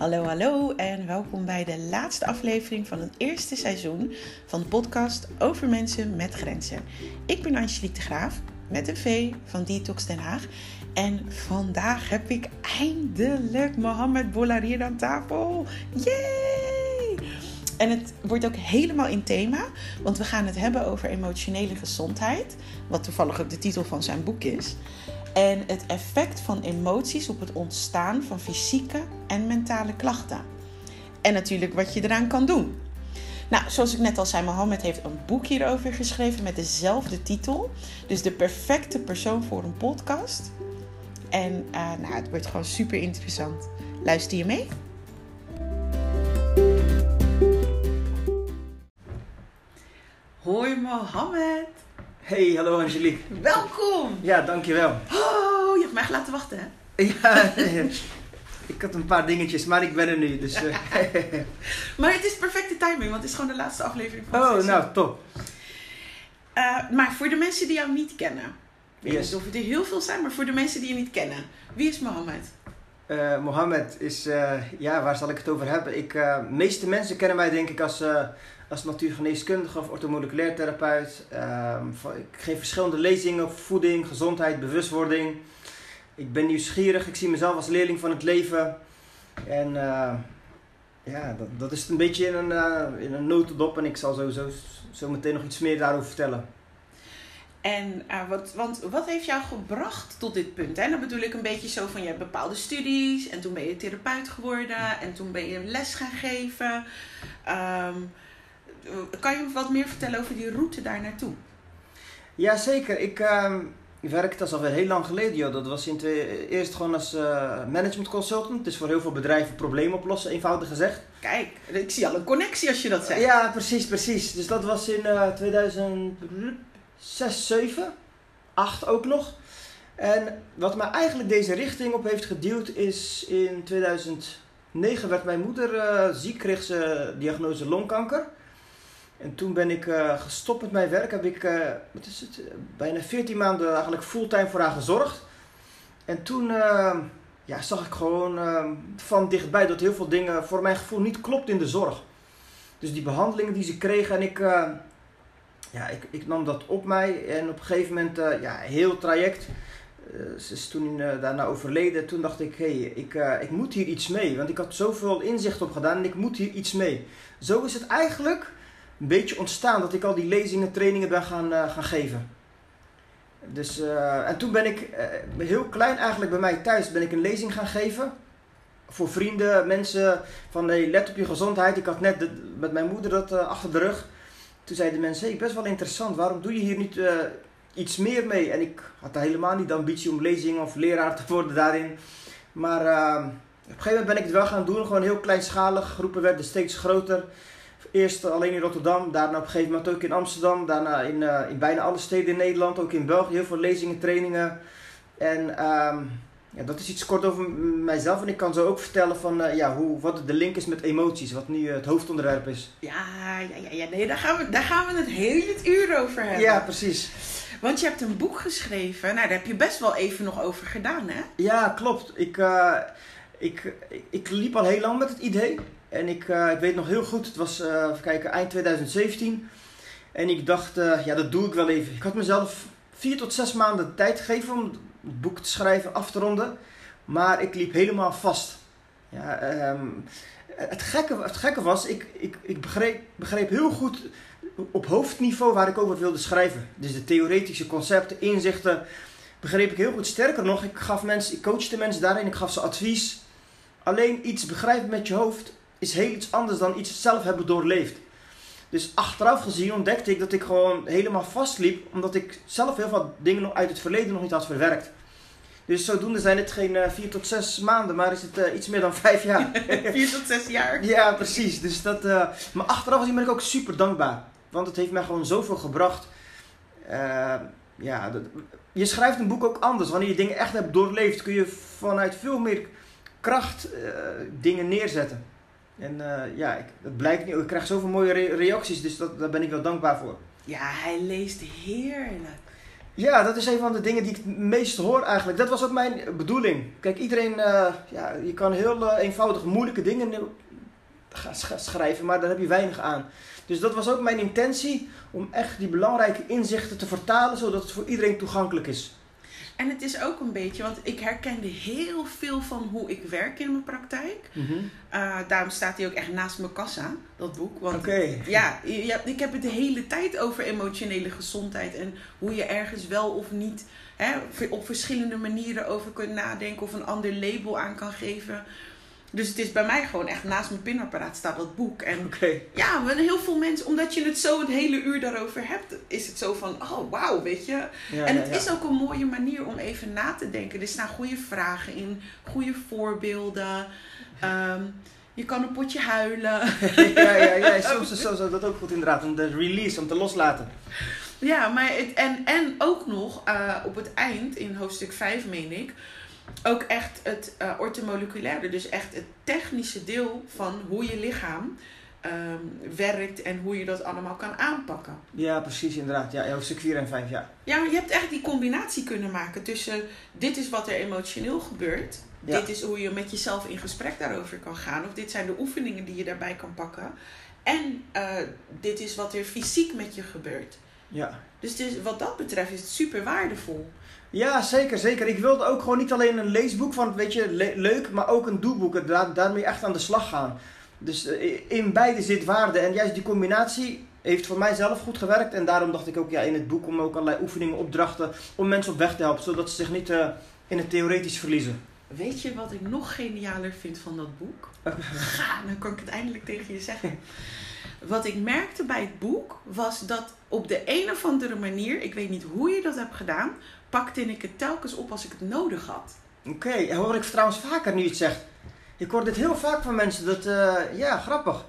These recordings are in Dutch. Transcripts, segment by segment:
Hallo, hallo en welkom bij de laatste aflevering van het eerste seizoen van de podcast over mensen met grenzen. Ik ben Angelique de Graaf met een V van Detox Den Haag. En vandaag heb ik eindelijk Mohamed Boularier aan tafel. Yay! En het wordt ook helemaal in thema, want we gaan het hebben over emotionele gezondheid, wat toevallig ook de titel van zijn boek is. En het effect van emoties op het ontstaan van fysieke en mentale klachten. En natuurlijk wat je eraan kan doen. Nou, zoals ik net al zei, Mohammed heeft een boek hierover geschreven met dezelfde titel. Dus de perfecte persoon voor een podcast. En uh, nou, het wordt gewoon super interessant. Luister je mee? Hoi Mohammed. Hey, hallo Angelique. Welkom. Ja, dankjewel. Oh, je hebt mij laten wachten hè? Ja, ik had een paar dingetjes, maar ik ben er nu. Dus, uh... maar het is perfecte timing, want het is gewoon de laatste aflevering van Oh, nou, top. Uh, maar voor de mensen die jou niet kennen. Ik weet niet of het er heel veel zijn, maar voor de mensen die je niet kennen. Wie is Mohammed? Uh, Mohammed is, ja, waar zal ik het over hebben? Ik, meeste mensen kennen mij denk ik als als natuurgeneeskundige of orthomoleculair therapeut. Uh, ik geef verschillende lezingen over voeding, gezondheid, bewustwording. Ik ben nieuwsgierig, ik zie mezelf als leerling van het leven. En uh, ja, dat, dat is een beetje in een, uh, in een notendop en ik zal sowieso zo meteen nog iets meer daarover vertellen. En uh, wat, want wat heeft jou gebracht tot dit punt? Hè? Dan bedoel ik een beetje zo van je hebt bepaalde studies en toen ben je therapeut geworden en toen ben je les gaan geven. Um, kan je wat meer vertellen over die route daar naartoe? Jazeker. Ik, uh, ik werkte, dat is alweer heel lang geleden. Joh. Dat was in twee, eerst gewoon als uh, management consultant. Dus voor heel veel bedrijven problemen oplossen, eenvoudig gezegd. Kijk, ik zie al een connectie als je dat zegt. Ja, precies, precies. Dus dat was in uh, 2006, 2007, 8 ook nog. En wat mij eigenlijk deze richting op heeft geduwd is in 2009 werd mijn moeder uh, ziek, kreeg ze diagnose longkanker. En toen ben ik uh, gestopt met mijn werk. Heb ik, uh, wat is het, bijna 14 maanden eigenlijk fulltime voor haar gezorgd. En toen ja, zag ik gewoon van dichtbij dat heel veel dingen voor mijn gevoel niet klopt in de zorg. Dus die behandelingen die ze kregen en ik, ja, ik, ik nam dat op mij. En op een gegeven moment, ja, heel traject. ze is toen daarna overleden. Toen dacht ik, hé, hey, ik, ik moet hier iets mee. Want ik had zoveel inzicht op gedaan en ik moet hier iets mee. Zo is het eigenlijk een beetje ontstaan dat ik al die lezingen, trainingen ben gaan, uh, gaan geven. Dus, uh, en toen ben ik uh, heel klein eigenlijk bij mij thuis ben ik een lezing gaan geven. Voor vrienden, mensen van hey, let op je gezondheid. Ik had net met mijn moeder dat achter de rug. Toen zeiden mensen, hey, best wel interessant, waarom doe je hier niet iets meer mee? En ik had helemaal niet de ambitie om lezing of leraar te worden daarin. Maar op een gegeven moment ben ik het wel gaan doen, gewoon heel kleinschalig. Groepen werden steeds groter. Eerst alleen in Rotterdam, daarna op een gegeven moment ook in Amsterdam, daarna in, uh, in bijna alle steden in Nederland, ook in België, heel veel lezingen, trainingen. En um, ja, dat is iets kort over mijzelf en ik kan zo ook vertellen van uh, ja, hoe, wat de link is met emoties, wat nu uh, het hoofdonderwerp is. Ja, ja, ja, ja nee, daar gaan, we, daar gaan we het hele uur over hebben. Ja, precies. Want je hebt een boek geschreven, nou daar heb je best wel even nog over gedaan hè? Ja, klopt. Ik, ik, ik, ik liep al heel lang met het idee. En ik, uh, ik weet nog heel goed, het was uh, even kijken, eind 2017. En ik dacht, uh, ja, dat doe ik wel even. Ik had mezelf vier tot zes maanden tijd gegeven om het boek te schrijven, af te ronden. Maar ik liep helemaal vast. Ja, um, het, gekke, het gekke was, ik, ik, ik begreep, begreep heel goed op hoofdniveau waar ik over wilde schrijven. Dus de theoretische concepten, inzichten, begreep ik heel goed. Sterker nog, ik gaf mensen, ik coachte mensen daarin, ik gaf ze advies. Alleen iets begrijpen met je hoofd is heel iets anders dan iets zelf hebben doorleefd. Dus achteraf gezien ontdekte ik dat ik gewoon helemaal vastliep, omdat ik zelf heel veel dingen nog uit het verleden nog niet had verwerkt. Dus zodoende zijn het geen uh, vier tot zes maanden, maar is het uh, iets meer dan vijf jaar. vier tot zes jaar? Ja, precies. Dus dat, uh, maar achteraf gezien ben ik ook super dankbaar. Want het heeft mij gewoon zoveel gebracht. ja, dat, je schrijft een boek ook anders. Wanneer je dingen echt hebt doorleefd, kun je vanuit veel meer kracht dingen neerzetten. En uh, ja, ik, dat blijkt niet. Ik krijg zoveel mooie re reacties, dus dat, daar ben ik wel dankbaar voor. Ja, hij leest heerlijk. Ja, dat is een van de dingen die ik het meest hoor eigenlijk. Dat was ook mijn bedoeling. Kijk, iedereen, uh, ja, je kan heel uh, eenvoudig moeilijke dingen schrijven, maar daar heb je weinig aan. Dus dat was ook mijn intentie, om echt die belangrijke inzichten te vertalen, zodat het voor iedereen toegankelijk is. En het is ook een beetje, want ik herkende heel veel van hoe ik werk in mijn praktijk. Mm -hmm. uh, daarom staat hij ook echt naast mijn kassa, dat boek. Oké. Ja, ja, ik heb het de hele tijd over emotionele gezondheid en hoe je ergens wel of niet hè, op verschillende manieren over kunt nadenken of een ander label aan kan geven. Dus het is bij mij gewoon echt naast mijn pinapparaat staat dat boek. En okay. ja, heel veel mensen, omdat je het zo een hele uur daarover hebt, is het zo van, oh wauw, weet je. Ja, en het ja, ja. is ook een mooie manier om even na te denken. Er staan goede vragen in, goede voorbeelden. Um, je kan een potje huilen. ja, ja, ja, soms is dat ook goed inderdaad, om de release, om te loslaten. Ja, maar het, en, en ook nog uh, op het eind, in hoofdstuk 5 meen ik, ook echt het uh, ortomoleculaire, dus echt het technische deel van hoe je lichaam um, werkt en hoe je dat allemaal kan aanpakken. Ja, precies, inderdaad. Ja, hoofdstuk 4 en 5, ja. Ja, maar je hebt echt die combinatie kunnen maken tussen dit is wat er emotioneel gebeurt, Ja. dit is hoe je met jezelf in gesprek daarover kan gaan, of dit zijn de oefeningen die je daarbij kan pakken, en uh, dit is wat er fysiek met je gebeurt. Ja. Dus is, wat dat betreft is het super waardevol. Ja, zeker, zeker. Ik wilde ook gewoon niet alleen een leesboek van, weet je, le leuk, maar ook een doelboek. Daar, daarmee echt aan de slag gaan. Dus uh, in beide zit waarde. En juist die combinatie heeft voor mij zelf goed gewerkt. En daarom dacht ik ook ja, in het boek om ook allerlei oefeningen, opdrachten, om mensen op weg te helpen. Zodat ze zich niet uh, in het theoretisch verliezen. Weet je wat ik nog genialer vind van dat boek? Ga, dan kan ik het eindelijk tegen je zeggen. Wat ik merkte bij het boek was dat op de een of andere manier, ik weet niet hoe je dat hebt gedaan, pakte ik het telkens op als ik het nodig had. Oké, okay, hoor ik trouwens vaker nu het zegt. Ik hoor dit heel vaak van mensen, dat, uh, ja, grappig.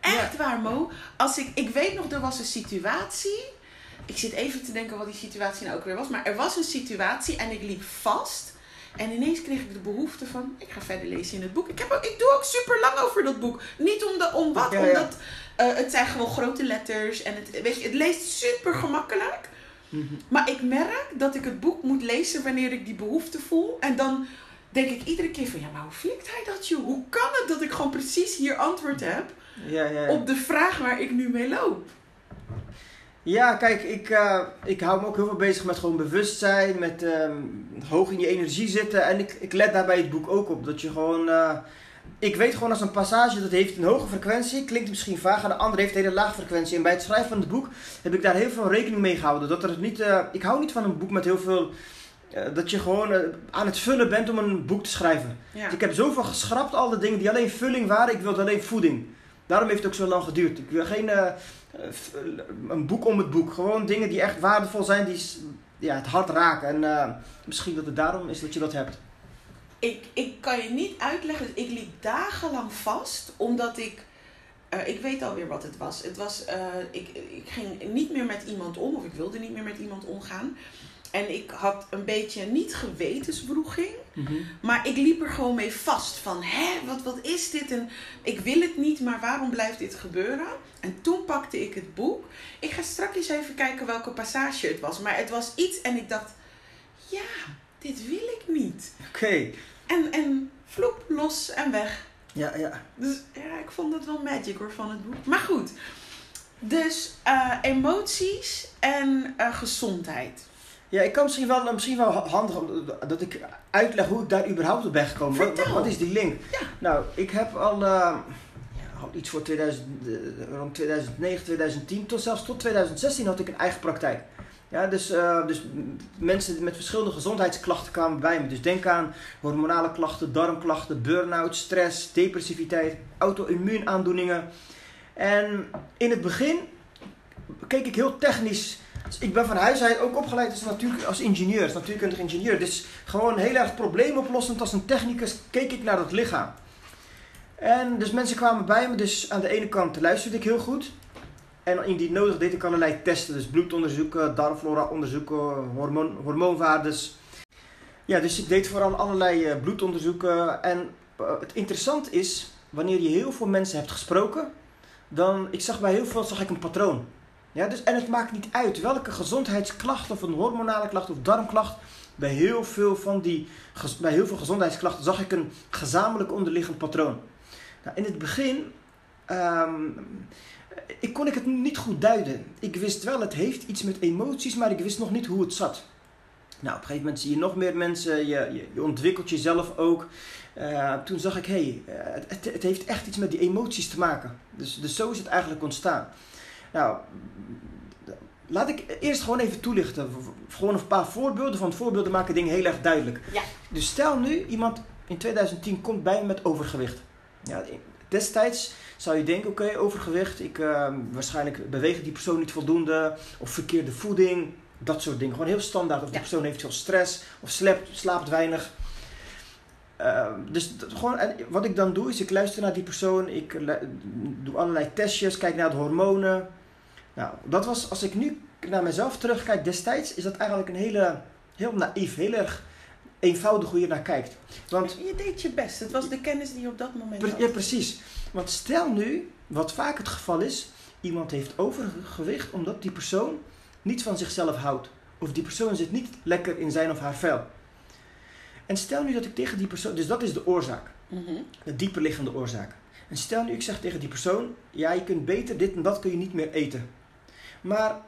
Echt ja. waar, Mo. Als ik, ik weet nog, er was een situatie. Ik zit even te denken wat die situatie nou ook weer was. Maar er was een situatie en ik liep vast. En ineens kreeg ik de behoefte van, ik ga verder lezen in het boek. Ik, heb ook, ik doe ook super lang over dat boek. Niet om, de, om wat, Ja, ja. omdat uh, het zijn gewoon grote letters. En het, weet je, het leest super gemakkelijk. Mhm. Maar ik merk dat ik het boek moet lezen wanneer ik die behoefte voel. En dan denk ik iedere keer van, ja, maar hoe flikt hij dat, joh? Hoe kan het dat ik gewoon precies hier antwoord heb Ja, ja, ja. op de vraag waar ik nu mee loop? Ja, kijk, ik, uh, ik hou me ook heel veel bezig met gewoon bewustzijn, met um, hoog in je energie zitten. En ik, ik let daarbij het boek ook op. Dat je gewoon. Uh, ik weet gewoon als een passage dat heeft een hoge frequentie, klinkt misschien vaag, en de andere heeft een hele lage frequentie. En bij het schrijven van het boek heb ik daar heel veel rekening mee gehouden. Dat er niet, uh, ik hou niet van een boek met heel veel. dat je gewoon aan het vullen bent om een boek te schrijven. Ja. Dus ik heb zoveel geschrapt, al de dingen die alleen vulling waren. Ik wilde alleen voeding. Daarom heeft het ook zo lang geduurd. Ik wil geen een boek om het boek. Gewoon dingen die echt waardevol zijn, die ja, het hart raken. En misschien dat het daarom is dat je dat hebt. Ik, ik kan je niet uitleggen. Ik liep dagenlang vast, omdat ik. Uh, ik weet alweer wat het was. Het was uh, ik, ik ging niet meer met iemand om, of ik wilde niet meer met iemand omgaan. En ik had een beetje niet gewetenswroeging. Mm -hmm. Maar ik liep er gewoon mee vast. Van, hè, wat, wat is dit? En ik wil het niet, maar waarom blijft dit gebeuren? En toen pakte ik het boek. Ik ga straks even kijken welke passage het was. Maar het was iets en ik dacht, ja, dit wil ik niet. Oké. Okay. En, en vloep, los en weg. Ja, ja. Dus ja, ik vond het wel magic hoor van het boek. Maar goed. Dus uh, emoties en uh, gezondheid. Ja, ik kan misschien wel, misschien wel handig dat ik uitleg hoe ik daar überhaupt op ben gekomen. Wat, wat, is die link? Ja. Nou, ik heb al uh, iets voor 2000, rond 2009, 2010, tot zelfs tot 2016 had ik een eigen praktijk. Ja, dus, uh, dus mensen met verschillende gezondheidsklachten kwamen bij me. Dus denk aan hormonale klachten, darmklachten, burn-out, stress, depressiviteit, auto-immuunaandoeningen. En in het begin keek ik heel technisch ik ben van huis uit ook opgeleid als, natuur, als ingenieur, als natuurkundig ingenieur. Dus gewoon heel erg probleemoplossend als een technicus keek ik naar dat lichaam. En dus mensen kwamen bij me, dus aan de ene kant luisterde ik heel goed. En indien nodig deed ik allerlei testen, dus bloedonderzoeken, darmflora onderzoeken, hormoon, hormoonwaardes. Ja, dus ik deed vooral allerlei uh, bloedonderzoeken. En uh, het interessant is, wanneer je heel veel mensen hebt gesproken, dan, ik zag bij heel veel zag ik een patroon. Ja, dus, en het maakt niet uit welke gezondheidsklacht of een hormonale klacht of darmklacht. Bij heel veel van die bij heel veel gezondheidsklachten zag ik een gezamenlijk onderliggend patroon. Nou, in het begin ehm, ik kon ik het niet goed duiden. Ik wist wel, het heeft iets met emoties, maar ik wist nog niet hoe het zat. Nou, op een gegeven moment zie je nog meer mensen, je, je, je ontwikkelt jezelf ook. Eh, toen zag ik, hé, hey, eh, het, het heeft echt iets met die emoties te maken. Dus, dus zo is het eigenlijk ontstaan. Nou, laat ik eerst gewoon even toelichten. Gewoon een paar voorbeelden, want voorbeelden maken dingen heel erg duidelijk. Ja. Dus stel nu, iemand in 2010 komt bij me met overgewicht. Ja, destijds zou je denken, oké, overgewicht, ik, uh, waarschijnlijk beweegt die persoon niet voldoende, of verkeerde voeding, dat soort dingen. Gewoon heel standaard, of die Ja. persoon heeft veel stress, of slaapt, slaapt weinig. Uh, dus dat, gewoon, en wat ik dan doe, is ik luister naar die persoon, ik doe allerlei testjes, kijk naar de hormonen. Nou, dat was, als ik nu naar mezelf terugkijk destijds, is dat eigenlijk een hele, heel naïef, heel erg eenvoudig hoe je naar kijkt. Want, je deed je best. Het was de kennis die je op dat moment pre had. ja, precies. Want stel nu, wat vaak het geval is, iemand heeft overgewicht omdat die persoon niet van zichzelf houdt. Of die persoon zit niet lekker in zijn of haar vel. En stel nu dat ik tegen die persoon, dus dat is de oorzaak, Mm -hmm. de dieperliggende oorzaak. En stel nu ik zeg tegen die persoon, ja je kunt beter dit en dat kun je niet meer eten. Maar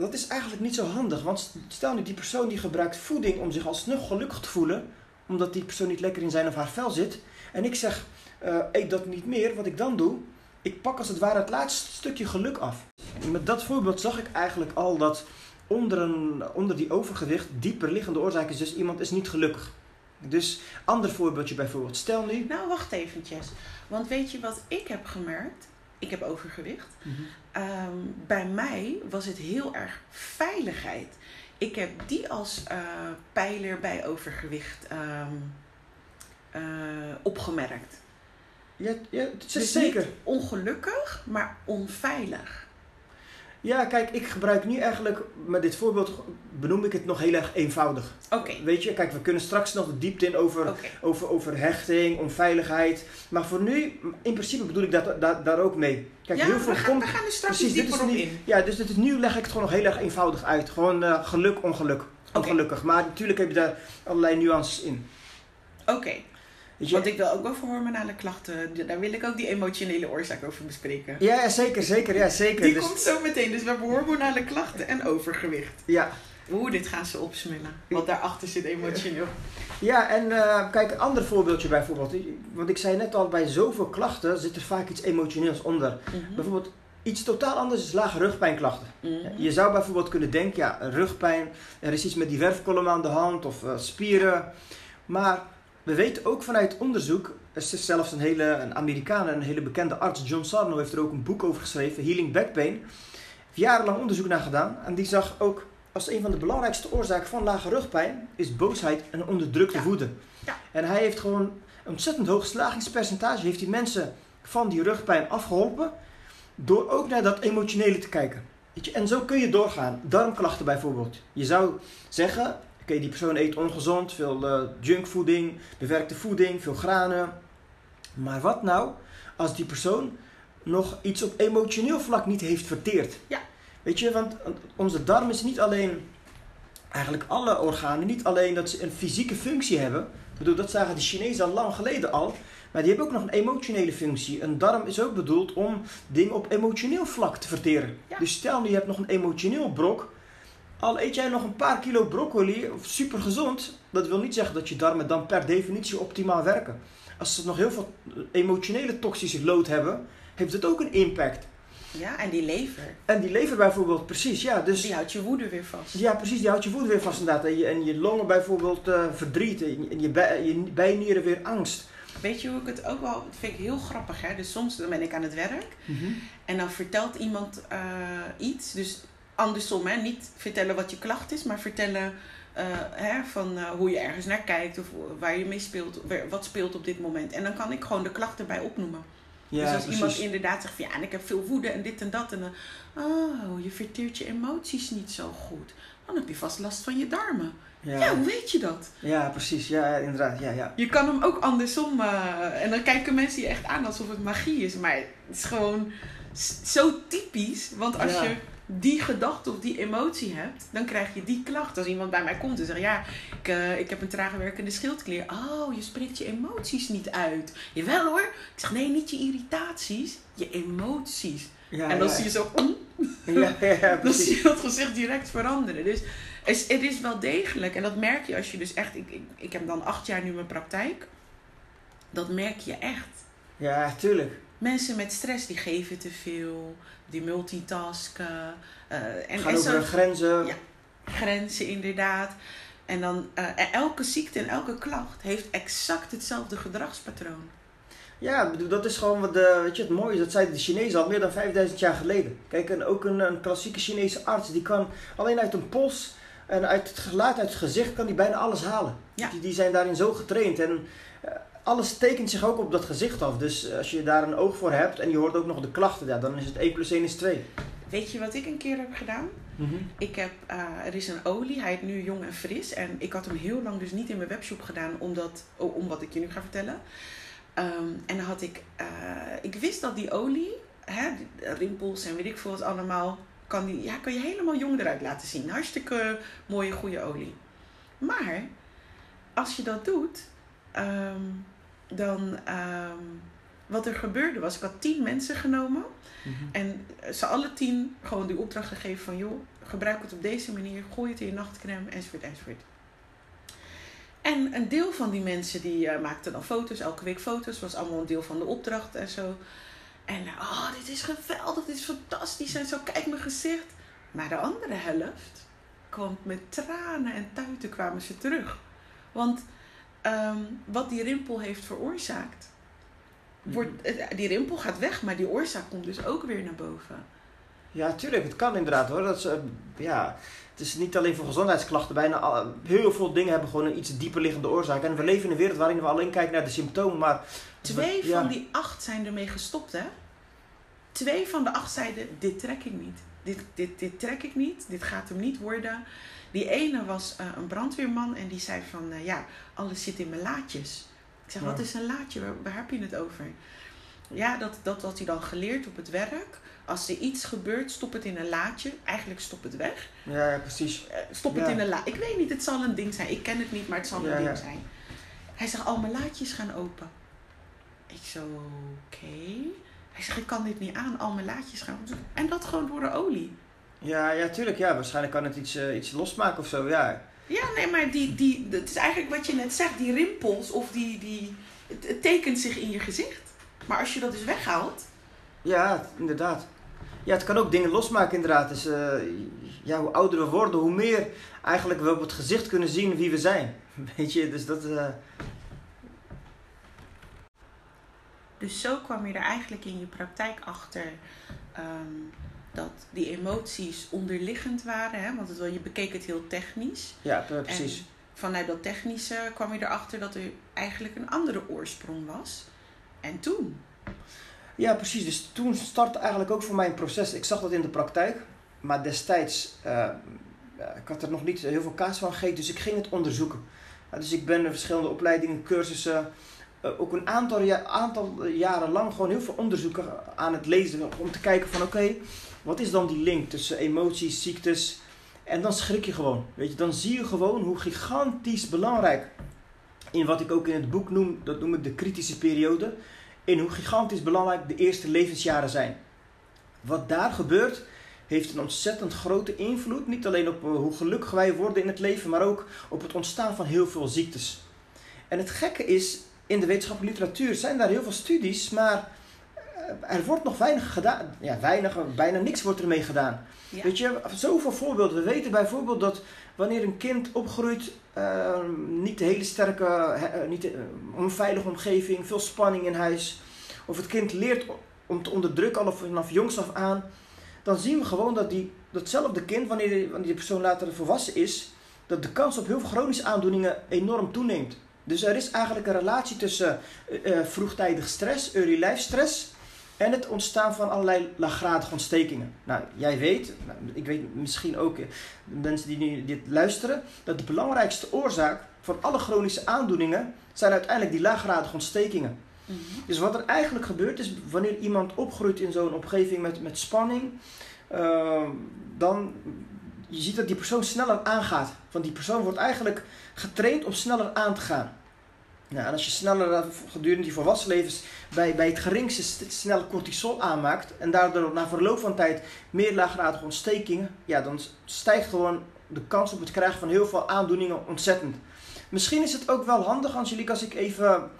dat is eigenlijk niet zo handig, want stel nu die persoon die gebruikt voeding om zich alsnog gelukkig te voelen, omdat die persoon niet lekker in zijn of haar vel zit. En ik zeg, uh, eet dat niet meer, wat ik dan doe, ik pak als het ware het laatste stukje geluk af. Met dat voorbeeld zag ik eigenlijk al dat onder, een, onder die overgewicht dieper liggende oorzaak is, dus iemand is niet gelukkig. Dus, ander voorbeeldje bijvoorbeeld. Stel nu... Nou, wacht eventjes. Want weet je wat ik heb gemerkt? Ik heb overgewicht. Mm -hmm. um, bij mij was het heel erg veiligheid. Ik heb die als uh, pijler bij overgewicht um, uh, opgemerkt. Ja, ja het is dus zeker. Niet ongelukkig, maar onveilig. Ja, kijk, ik gebruik nu eigenlijk, met dit voorbeeld benoem ik het nog heel erg eenvoudig. Oké. Okay. Weet je, kijk, we kunnen straks nog de diepte in over, okay. over, over hechting, onveiligheid. Maar voor nu, in principe bedoel ik dat, dat, daar ook mee. Kijk, ja, heel veel we gaan, komt, we gaan er straks precies, dieper dit is nu, in. Ja, dus dit is, nu leg ik het gewoon nog heel erg eenvoudig uit. Gewoon uh, geluk, ongeluk. Ongelukkig. Okay. Maar natuurlijk heb je daar allerlei nuances in. Oké. Want ik wil ook over hormonale klachten, daar wil ik ook die emotionele oorzaak over bespreken. Ja, zeker, zeker, ja, zeker. Die dus... komt zo meteen. Dus we hebben hormonale klachten en overgewicht. Ja. Oeh, dit gaan ze opsmellen. Want daarachter zit emotioneel. Ja, en uh, kijk, een ander voorbeeldje bijvoorbeeld. Want ik zei net al, bij zoveel klachten zit er vaak iets emotioneels onder. Mm -hmm. Bijvoorbeeld, iets totaal anders is lage rugpijnklachten. Mm -hmm. Je zou bijvoorbeeld kunnen denken, ja, rugpijn, er is iets met die werfkolom aan de hand of uh, spieren. Maar we weten ook vanuit onderzoek, er is zelfs een hele een Amerikaan, een hele bekende arts, John Sarno, heeft er ook een boek over geschreven, Healing Back Pain. Heeft jarenlang onderzoek naar gedaan en die zag ook als een van de belangrijkste oorzaken van lage rugpijn is boosheid en onderdrukte ja. woede. Ja. En hij heeft gewoon een ontzettend hoog slagingspercentage, heeft die mensen van die rugpijn afgeholpen door ook naar dat emotionele te kijken. En zo kun je doorgaan. Darmklachten bijvoorbeeld. Je zou zeggen, okay, die persoon eet ongezond, veel uh, junkvoeding, bewerkte voeding, veel granen. Maar wat nou als die persoon nog iets op emotioneel vlak niet heeft verteerd? Ja. Weet je, want onze darm is niet alleen, eigenlijk alle organen, niet alleen dat ze een fysieke functie hebben. Ik bedoel, dat zagen de Chinezen al lang geleden al. Maar die hebben ook nog een emotionele functie. Een darm is ook bedoeld om dingen op emotioneel vlak te verteren. Ja. Dus stel nu je hebt nog een emotioneel brok. Al eet jij nog een paar kilo broccoli, super gezond, dat wil niet zeggen dat je darmen dan per definitie optimaal werken. Als ze nog heel veel emotionele toxische lood hebben, heeft het ook een impact. Ja, en die lever. En die lever bijvoorbeeld, precies, ja. Dus, die houdt je woede weer vast. Ja, precies, die houdt je woede weer vast inderdaad. En je, en je longen bijvoorbeeld uh, verdriet, en je, bij, je bijnieren weer angst. Weet je hoe ik het ook wel, dat vind ik heel grappig hè. Dus soms dan ben ik aan het werk mm -hmm. en dan vertelt iemand uh, iets. Dus andersom hè, niet vertellen wat je klacht is, maar vertellen uh, hè, van uh, hoe je ergens naar kijkt of waar je mee speelt, wat speelt op dit moment. En dan kan ik gewoon de klachten bij opnoemen. Ja, dus als precies. iemand inderdaad zegt van ja, en ik heb veel woede en dit en dat. En dan, oh, je verteert je emoties niet zo goed. Dan heb je vast last van je darmen. Ja. ja, hoe weet je dat? Ja, precies. Ja, inderdaad. Ja, ja. Je kan hem ook andersom. Uh, en dan kijken mensen je echt aan alsof het magie is. Maar het is gewoon zo typisch. Want als ja. je die gedachte of die emotie hebt, dan krijg je die klacht. Als iemand bij mij komt en zegt, ja, ik, uh, ik heb een traag werkende schildklier. Oh, je spreekt je emoties niet uit. Jawel hoor. Ik zeg, nee, niet je irritaties, je emoties. Ja, en dan zie je zo, ja, ja, dan zie je dat gezicht direct veranderen. Dus het, het is wel degelijk. En dat merk je als je dus echt, ik, ik, ik heb dan acht jaar nu mijn praktijk. Dat merk je echt. Ja, tuurlijk. Mensen met stress die geven te veel, die multitasken. Uh, en, Gaan over zo, grenzen. Ja, grenzen inderdaad. En dan uh, elke ziekte en elke klacht heeft exact hetzelfde gedragspatroon. Ja, dat is gewoon wat de, weet je, het mooie is. Dat zeiden de Chinezen al meer dan 5000 jaar geleden. Kijk, en ook een, een klassieke Chinese arts, die kan alleen uit een pols en uit het geluid, uit het gezicht, kan die bijna alles halen. Ja. Die, die zijn daarin zo getraind. En uh, alles tekent zich ook op dat gezicht af. Dus als je daar een oog voor hebt en je hoort ook nog de klachten, ja, dan is het 1 plus 1 is 2. Weet je wat ik een keer heb gedaan? Mm Ik heb, uh, er is een olie, hij is nu jong en fris. En ik had hem heel lang dus niet in mijn webshop gedaan, omdat, oh, om wat ik je nu ga vertellen. Um, en dan had ik, uh, ik wist dat die olie, hè, rimpels en weet ik veel wat allemaal, kan, die, ja, kan je helemaal jong eruit laten zien. Hartstikke mooie, goede olie. Maar als je dat doet, um, dan um, wat er gebeurde was, ik had tien mensen genomen. Mm -hmm. En ze alle tien gewoon die opdracht gegeven van joh, gebruik het op deze manier, gooi het in je nachtcreme enzovoort enzovoort. En een deel van die mensen die uh, maakten dan foto's, elke week foto's, was allemaal een deel van de opdracht en zo. En oh, dit is geweldig, dit is fantastisch en zo, kijk mijn gezicht. Maar de andere helft kwam met tranen en tuiten kwamen ze terug. Want um, wat die rimpel heeft veroorzaakt, wordt, mhm. eh, die rimpel gaat weg, maar die oorzaak komt dus ook weer naar boven. Ja, tuurlijk, het kan inderdaad hoor. Dat is, uh, ja, het is niet alleen voor gezondheidsklachten. Bijna al, heel veel dingen hebben gewoon een iets dieper liggende oorzaak. En we leven in een wereld waarin we alleen kijken naar de symptomen. Maar Twee van die acht zijn ermee gestopt, hè? Twee van de acht zeiden: Dit trek ik niet. Dit, dit, dit trek ik niet. Dit gaat hem niet worden. Die ene was uh, een brandweerman en die zei: van uh, ja, alles zit in mijn laadjes. Ik zeg: ja. Wat is een laadje? Waar, waar heb je het over? Ja, dat, dat had hij dan geleerd op het werk als er iets gebeurt, stop het in een laadje. Eigenlijk stop het weg. Ja, ja precies. Uh, stop het in een laadje. Ik weet niet, het zal een ding zijn. Ik ken het niet, maar het zal een ding zijn. Hij zegt, al mijn laadjes gaan open. Ik zo, oké. Okay. Hij zegt, ik kan dit niet aan, al mijn laadjes gaan open. En dat gewoon door de olie. Ja, ja, tuurlijk. Ja, waarschijnlijk kan het iets, uh, iets losmaken of zo, ja. Ja, nee, maar die, die, het is eigenlijk wat je net zegt. Die rimpels of die, die, het, het tekent zich in je gezicht. Maar als je dat dus weghaalt... Ja, inderdaad. Ja, het kan ook dingen losmaken inderdaad. Dus uh, ja, hoe ouder we worden, hoe meer eigenlijk we op het gezicht kunnen zien wie we zijn. Weet je, dus dat... Uh... Dus zo kwam je er eigenlijk in je praktijk achter um, dat die emoties onderliggend waren. Hè? Want het, je bekeek het heel technisch. Ja, precies. En vanuit dat technische kwam je erachter dat er eigenlijk een andere oorsprong was. En toen? Ja, precies. Dus toen startte eigenlijk ook voor mij een proces. Ik zag dat in de praktijk, maar destijds, uh, ik had er nog niet heel veel kaas van gegeten, dus ik ging het onderzoeken. dus ik ben verschillende opleidingen, cursussen, uh, ook een aantal, ja, aantal jaren lang gewoon heel veel onderzoeken aan het lezen. Om te kijken van oké, wat is dan die link tussen emoties, ziektes. En dan schrik je gewoon. Weet je, dan zie je gewoon hoe gigantisch belangrijk. In wat ik ook in het boek noem, dat noem ik de kritische periode in hoe gigantisch belangrijk de eerste levensjaren zijn. Wat daar gebeurt, heeft een ontzettend grote invloed. Niet alleen op eh, hoe gelukkig wij worden in het leven, maar ook op het ontstaan van heel veel ziektes. En het gekke is, in de wetenschappelijke literatuur zijn daar heel veel studies, maar er wordt nog weinig gedaan. Ja, weinig, bijna niks wordt ermee gedaan. Weet je, zoveel voorbeelden. We weten bijvoorbeeld dat wanneer een kind opgroeit, uh, niet de hele sterke, uh, niet de, onveilige omgeving, veel spanning in huis, of het kind leert om te onderdrukken al vanaf jongs af aan, dan zien we gewoon dat die, datzelfde kind, wanneer die, wanneer die persoon later volwassen is, dat de kans op heel veel chronische aandoeningen enorm toeneemt. Dus er is eigenlijk een relatie tussen uh, vroegtijdig stress, early life stress, en het ontstaan van allerlei laaggradige ontstekingen. Nou, jij weet, nou, ik weet misschien ook de mensen die nu dit luisteren, dat de belangrijkste oorzaak van alle chronische aandoeningen zijn uiteindelijk die laaggradige ontstekingen. Mm Dus wat er eigenlijk gebeurt is, wanneer iemand opgroeit in zo'n omgeving met, met spanning, ehm, dan je ziet dat die persoon sneller aangaat. Want die persoon wordt eigenlijk getraind om sneller aan te gaan. Nou, en als je sneller eh, gedurende je volwassen levens bij, bij het geringste snel cortisol aanmaakt en daardoor na verloop van tijd meer laaggradige ontstekingen, ja, dan stijgt gewoon de kans op het krijgen van heel veel aandoeningen ontzettend. Misschien is het ook wel handig, Angelique, als ik even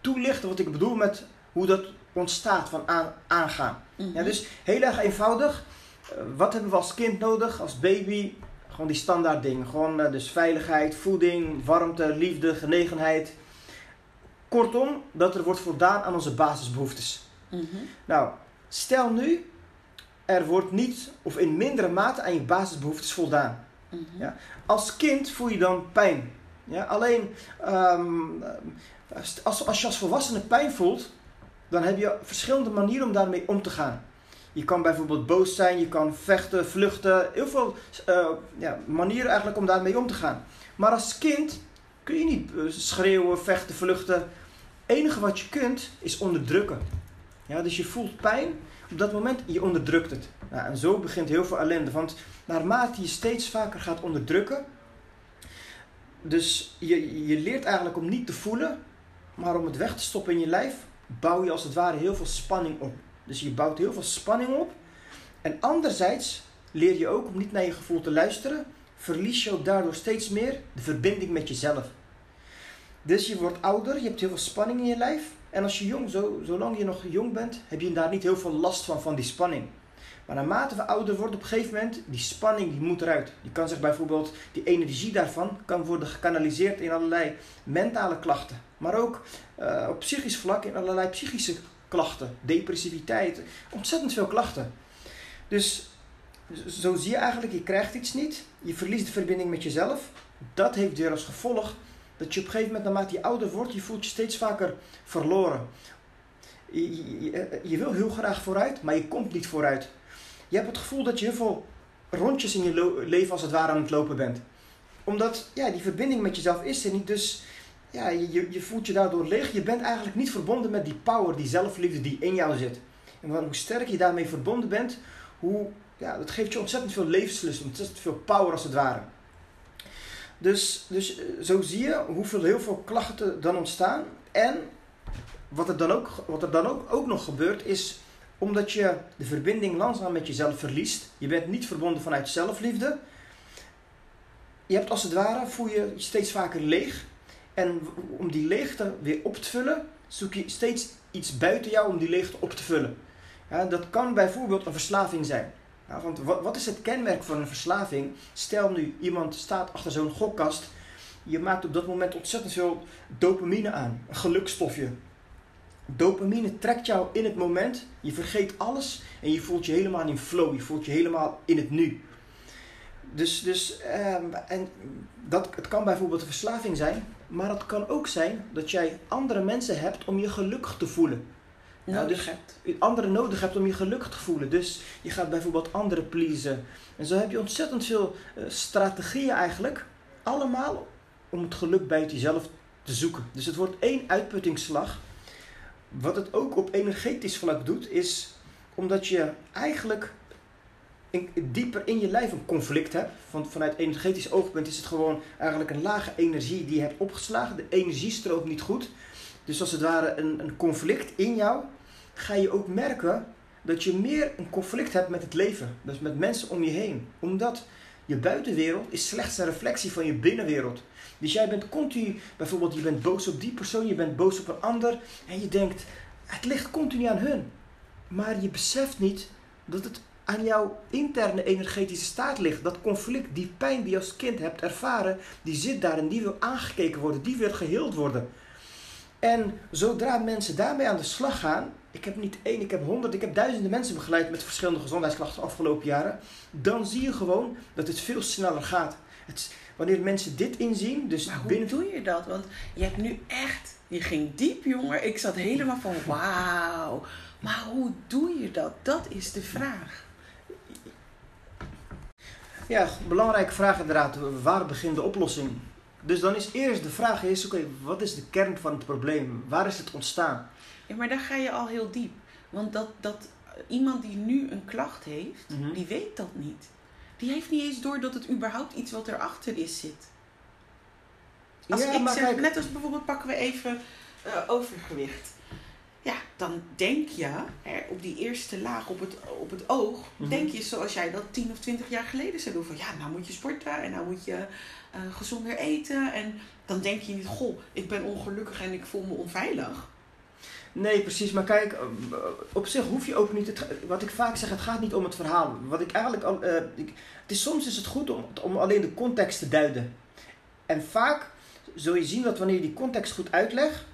toelicht wat ik bedoel met hoe dat ontstaat van aan, aangaan. ja, Mhm. dus heel erg eenvoudig. Eh, wat hebben we als kind nodig, als baby? Gewoon die standaard dingen. Gewoon eh, dus veiligheid, voeding, warmte, liefde, genegenheid. Kortom, dat er wordt voldaan aan onze basisbehoeftes. Mhm. Nou, stel nu, er wordt niet of in mindere mate aan je basisbehoeftes voldaan. Mhm. Ja. Als kind voel je dan pijn. Ja, alleen ehm, als, als je als volwassene pijn voelt, dan heb je verschillende manieren om daarmee om te gaan. Je kan bijvoorbeeld boos zijn, je kan vechten, vluchten, heel veel eh, ja, manieren eigenlijk om daarmee om te gaan. Maar als kind kun je niet eh, schreeuwen, vechten, vluchten. Het enige wat je kunt is onderdrukken. Ja, dus je voelt pijn, op dat moment je onderdrukt het. Nou, en zo begint heel veel ellende. Want naarmate je steeds vaker gaat onderdrukken, dus je, je leert eigenlijk om niet te voelen, maar om het weg te stoppen in je lijf, bouw je als het ware heel veel spanning op. Dus je bouwt heel veel spanning op. En anderzijds leer je ook om niet naar je gevoel te luisteren, verlies je ook daardoor steeds meer de verbinding met jezelf. Dus je wordt ouder, je hebt heel veel spanning in je lijf. En als je jong, zo, zolang je nog jong bent, heb je daar niet heel veel last van, van die spanning. Maar naarmate we ouder worden, op een gegeven moment, die spanning die moet eruit. Die kan zich bijvoorbeeld, die energie daarvan kan worden gekanaliseerd in allerlei mentale klachten. Maar ook eh, op psychisch vlak in allerlei psychische klachten. Depressiviteit, ontzettend veel klachten. Dus zo zie je eigenlijk, je krijgt iets niet. Je verliest de verbinding met jezelf. Dat heeft weer als gevolg dat je op een gegeven moment, naarmate je ouder wordt, je voelt je steeds vaker verloren. Je, je, wil heel graag vooruit, maar je komt niet vooruit. Je hebt het gevoel dat je heel veel rondjes in je leven als het ware aan het lopen bent. Omdat ja, die verbinding met jezelf is er niet. Dus ja, je, je voelt je daardoor leeg. Je bent eigenlijk niet verbonden met die power, die zelfliefde die in jou zit. En hoe sterk je daarmee verbonden bent, hoe, ja, dat geeft je ontzettend veel levenslust, ontzettend veel power als het ware. Dus, dus zo zie je hoeveel heel veel klachten dan ontstaan. En wat er dan ook, wat er dan ook, ook nog gebeurt is omdat je de verbinding langzaam met jezelf verliest. Je bent niet verbonden vanuit zelfliefde. Je hebt als het ware, voel je je steeds vaker leeg. En om die leegte weer op te vullen, zoek je steeds iets buiten jou om die leegte op te vullen. Ja, dat kan bijvoorbeeld een verslaving zijn. Want wat, wat is het kenmerk van een verslaving? Stel nu, iemand staat achter zo'n gokkast. Je maakt op dat moment ontzettend veel dopamine aan. Een gelukstofje. Dopamine trekt jou in het moment. Je vergeet alles en je voelt je helemaal in flow. Je voelt je helemaal in het nu. Dus, dus um, en dat, het kan bijvoorbeeld een verslaving zijn. Maar het kan ook zijn dat jij andere mensen hebt om je gelukkig te voelen. Nodig dus hebt. Anderen nodig hebt om je gelukkig te voelen. Dus je gaat bijvoorbeeld anderen pleasen. En zo heb je ontzettend veel uh, strategieën eigenlijk. Allemaal om het geluk buiten jezelf te zoeken. Dus het wordt één uitputtingsslag. Wat het ook op energetisch vlak doet, is omdat je eigenlijk in, dieper in je lijf een conflict hebt. Want vanuit energetisch oogpunt is het gewoon eigenlijk een lage energie die je hebt opgeslagen. De energie stroomt niet goed. Dus als het ware een, een conflict in jou, ga je ook merken dat je meer een conflict hebt met het leven. Dus met mensen om je heen. Omdat je buitenwereld is slechts een reflectie van je binnenwereld. Dus jij bent continu, bijvoorbeeld je bent boos op die persoon, je bent boos op een ander. En je denkt, het ligt continu aan hun. Maar je beseft niet dat het aan jouw interne energetische staat ligt. Dat conflict, die pijn die je als kind hebt ervaren, die zit daar en die wil aangekeken worden, die wil geheeld worden. En zodra mensen daarmee aan de slag gaan, ik heb niet één, ik heb honderd, ik heb duizenden mensen begeleid met verschillende gezondheidsklachten de afgelopen jaren, dan zie je gewoon dat het veel sneller gaat. Het, wanneer mensen dit inzien, dus maar hoe binnen... doe je dat? Want je hebt nu echt, je ging diep jongen, ik zat helemaal van wauw. Maar hoe doe je dat? Dat is de vraag. Ja, belangrijke vraag inderdaad. Waar begint de oplossing? Dus dan is eerst de vraag is, oké, okay, wat is de kern van het probleem? Waar is het ontstaan? Ja, maar daar ga je al heel diep. Want dat, dat, iemand die nu een klacht heeft, Mhm. die weet dat niet. Die heeft niet eens door dat het überhaupt iets wat erachter is zit. Als Ja, ik zeg, kijk- net als bijvoorbeeld pakken we even eh, overgewicht. Ja, dan denk je hè, op die eerste laag op het, op het oog, Mhm. denk je zoals jij dat 10 of 20 jaar geleden zou doen. Van ja, nou moet je sporten en nou moet je eh, gezonder eten. En dan denk je niet, goh, ik ben ongelukkig en ik voel me onveilig. Nee, precies. Maar kijk, eh, op zich hoef je ook niet. Het, wat ik vaak zeg, het gaat niet om het verhaal. Wat ik eigenlijk al. eh, ik, het is, soms is het goed om, om alleen de context te duiden. En vaak zul je zien dat wanneer je die context goed uitlegt,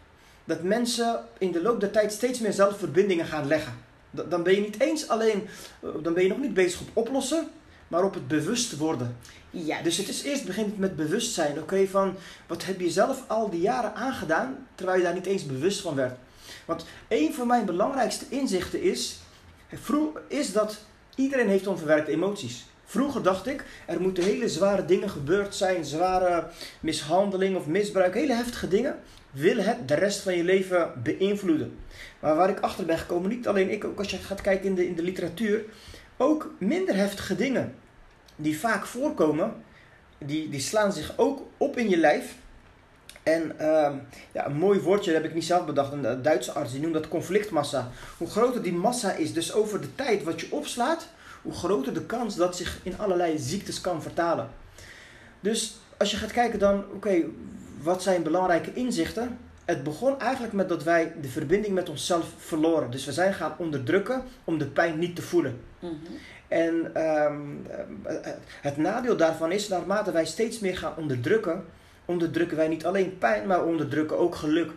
dat mensen in de loop der tijd steeds meer zelf verbindingen gaan leggen. Da- Dan ben je niet eens alleen. eh, Dan ben je nog niet bezig op oplossen, maar op het bewust worden. Ja, Dus het is eerst begint het met bewustzijn. Oké, van wat heb je zelf al die jaren aangedaan, terwijl je daar niet eens bewust van werd. Want een van mijn belangrijkste inzichten is, is dat iedereen heeft onverwerkte emoties. Vroeger dacht ik, er moeten hele zware dingen gebeurd zijn, zware mishandeling of misbruik, hele heftige dingen, willen het de rest van je leven beïnvloeden. Maar waar ik achter ben gekomen, niet alleen ik, ook als je gaat kijken in de, in de literatuur, ook minder heftige dingen die vaak voorkomen, die, die slaan zich ook op in je lijf. En ehm, ja, een mooi woordje, dat heb ik niet zelf bedacht, een eh, Duitse arts, die noemt dat conflictmassa. Hoe groter die massa is, dus over de tijd wat je opslaat, hoe groter de kans dat zich in allerlei ziektes kan vertalen. Dus als je gaat kijken dan, oké, wat zijn belangrijke inzichten? Het begon eigenlijk met dat wij de verbinding met onszelf verloren. Dus we zijn gaan onderdrukken om de pijn niet te voelen. Mhm. En ehm, eh, het nadeel daarvan is, naarmate wij steeds meer gaan onderdrukken, onderdrukken wij niet alleen pijn, maar onderdrukken ook geluk.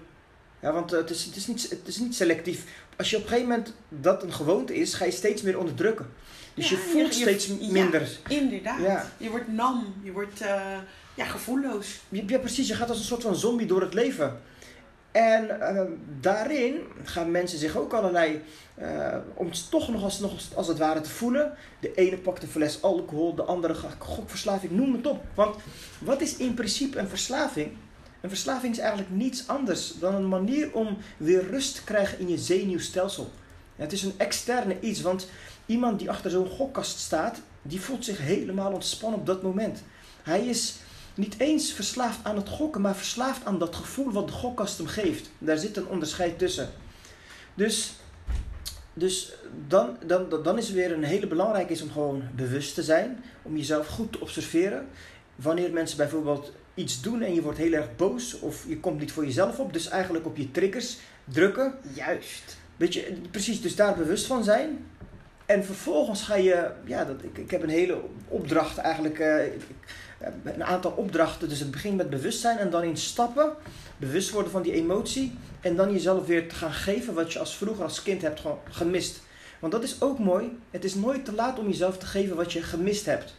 Ja, want eh, het, is, het, is niet, het is niet selectief. Als je op een gegeven moment dat een gewoonte is, ga je steeds meer onderdrukken. Dus Ja, je voelt je- steeds ja. minder. Inderdaad. Ja. Je wordt nam, je wordt eh, ja, gevoelloos. Ja, ja, precies. Je gaat als een soort van zombie door het leven. En eh, daarin gaan mensen zich ook allerlei, eh, om toch nog als, nog als, het ware te voelen. De ene pakt een fles alcohol, de andere gokverslaving, noem het op. Want wat is in principe een verslaving? Een verslaving is eigenlijk niets anders dan een manier om weer rust te krijgen in je zenuwstelsel. Het is een externe iets, want iemand die achter zo'n gokkast staat, die voelt zich helemaal ontspannen op dat moment. Hij is niet eens verslaafd aan het gokken, maar verslaafd aan dat gevoel wat de gokkast hem geeft. Daar zit een onderscheid tussen. Dus, dus dan, dan, dan is er weer een hele belangrijke is om gewoon bewust te zijn, om jezelf goed te observeren. Wanneer mensen bijvoorbeeld iets doen en je wordt heel erg boos of je komt niet voor jezelf op, dus eigenlijk op je triggers drukken. Juist. Weet je, precies, dus daar bewust van zijn. En vervolgens ga je, ja, dat, ik, ik heb een hele opdracht eigenlijk, eh, ik- een aantal opdrachten. Dus het begint met bewustzijn en dan in stappen, bewust worden van die emotie. En dan jezelf weer te gaan geven wat je als vroeger als kind hebt gemist. Want dat is ook mooi. Het is nooit te laat om jezelf te geven wat je gemist hebt.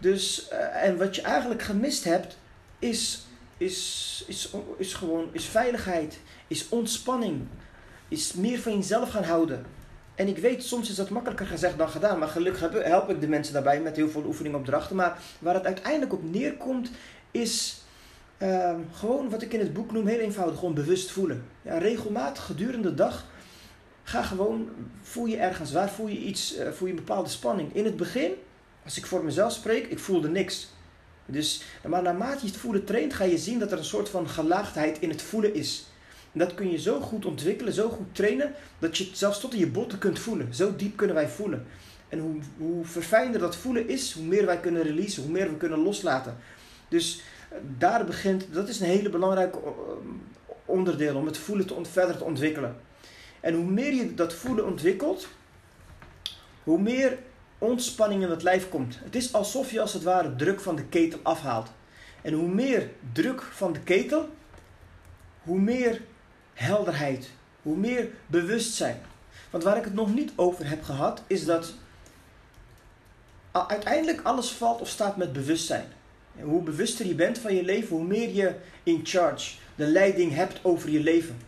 Dus, eh, en wat je eigenlijk gemist hebt, is, is, is, is gewoon is veiligheid, is ontspanning, is meer van jezelf gaan houden. En ik weet, soms is dat makkelijker gezegd dan gedaan, maar gelukkig help ik de mensen daarbij met heel veel oefeningopdrachten. Maar waar het uiteindelijk op neerkomt, is ehm, gewoon wat ik in het boek noem, heel eenvoudig, gewoon bewust voelen. Ja, regelmatig gedurende de dag, ga gewoon, voel je ergens, waar voel je iets, eh, voel je een bepaalde spanning. In het begin, als ik voor mezelf spreek, ik voelde niks. Dus, maar naarmate je het voelen traint, ga je zien dat er een soort van gelaagdheid in het voelen is. En dat kun je zo goed ontwikkelen, zo goed trainen, dat je het zelfs tot in je botten kunt voelen. Zo diep kunnen wij voelen. En hoe, hoe verfijnder dat voelen is, hoe meer wij kunnen releasen, hoe meer we kunnen loslaten. Dus eh, daar begint, dat is een hele belangrijke eh, onderdeel om het voelen te verder te ontwikkelen. En hoe meer je dat voelen ontwikkelt, hoe meer ontspanning in het lijf komt. Het is alsof je als het ware druk van de ketel afhaalt. En hoe meer druk van de ketel, hoe meer helderheid, hoe meer bewustzijn. Want waar ik het nog niet over heb gehad, is dat uiteindelijk alles valt of staat met bewustzijn. Hoe bewuster je bent van je leven, hoe meer je in charge, de leiding hebt over je leven.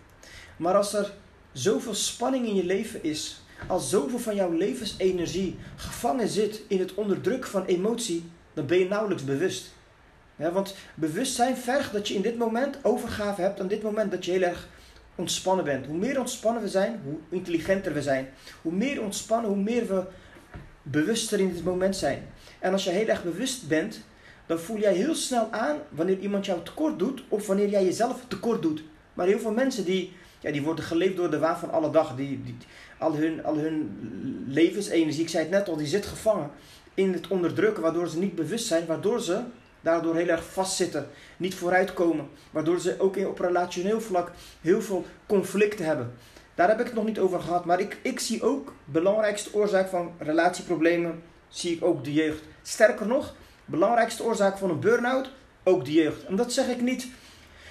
Maar als er zoveel spanning in je leven is, als zoveel van jouw levensenergie gevangen zit in het onderdrukken van emotie, dan ben je nauwelijks bewust. Want bewustzijn vergt dat je in dit moment overgave hebt aan dit moment dat je heel erg ontspannen bent. Hoe meer ontspannen we zijn, hoe intelligenter we zijn. Hoe meer ontspannen, hoe meer we bewuster in het moment zijn. En als je heel erg bewust bent, dan voel jij heel snel aan wanneer iemand jou tekort doet of wanneer jij jezelf tekort doet. Maar heel veel mensen die, ja, die worden geleefd door de waan van alle dag. Die, die, al, hun, al hun levensenergie, ik zei het net al, die zit gevangen in het onderdrukken, waardoor ze niet bewust zijn, waardoor ze daardoor heel erg vastzitten, niet vooruitkomen, waardoor ze ook op relationeel vlak heel veel conflicten hebben. Daar heb ik het nog niet over gehad, maar ik, ik zie ook belangrijkste oorzaak van relatieproblemen, zie ik ook de jeugd. Sterker nog, belangrijkste oorzaak van een burn-out, ook de jeugd. En dat zeg ik niet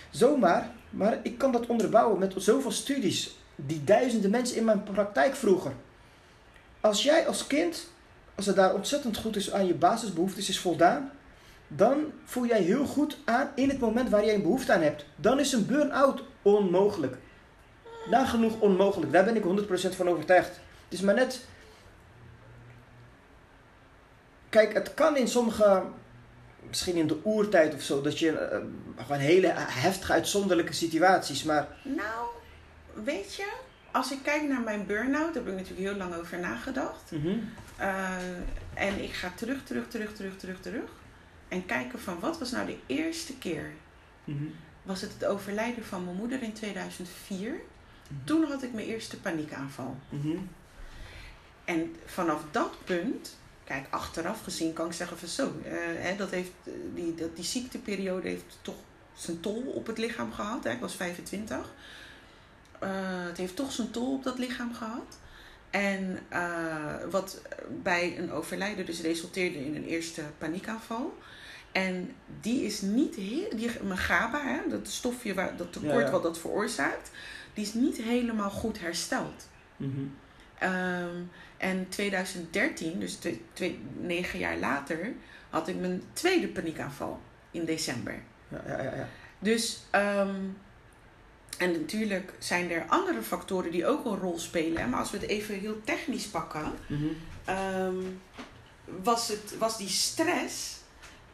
zomaar, maar ik kan dat onderbouwen met zoveel studies, die duizenden mensen in mijn praktijk vroeger. Als jij als kind, als het daar ontzettend goed is aan je basisbehoeftes is voldaan, dan voel jij heel goed aan in het moment waar jij een behoefte aan hebt. Dan is een burn-out onmogelijk. Nagenoeg onmogelijk. Daar ben ik 100% van overtuigd. Het is maar net. Kijk, het kan in sommige. Misschien in de oertijd of zo, dat je uh, gewoon hele heftige, uitzonderlijke situaties, maar. Nou, weet je, als ik kijk naar mijn burn-out, daar heb ik natuurlijk heel lang over nagedacht. Mm -hmm. uh, en ik ga terug, terug, terug, terug, terug, terug. En kijken van wat was nou de eerste keer? Mm -hmm. Was het het overlijden van mijn moeder in 2004? Mm -hmm. Toen had ik mijn eerste paniekaanval. Mhm. En vanaf dat punt, kijk, achteraf gezien kan ik zeggen van zo, uh, hè, dat heeft, die, dat, die ziekteperiode heeft toch zijn tol op het lichaam gehad. Hè. Ik was 25. Uh, het heeft toch zijn tol op dat lichaam gehad. En uh, wat bij een overlijden dus resulteerde in een eerste paniekaanval. En die is niet heel, die, mijn GABA, hè, dat stofje, waar, dat tekort Ja, ja. wat dat veroorzaakt, die is niet helemaal goed hersteld. Mhm. Um, en 2013, dus twee, twee, negen jaar later, had ik mijn tweede paniekaanval in december. Ja, ja, ja, ja. Dus, um, en natuurlijk zijn er andere factoren die ook een rol spelen. hè, Maar als we het even heel technisch pakken, Mhm. um, was, het, was die stress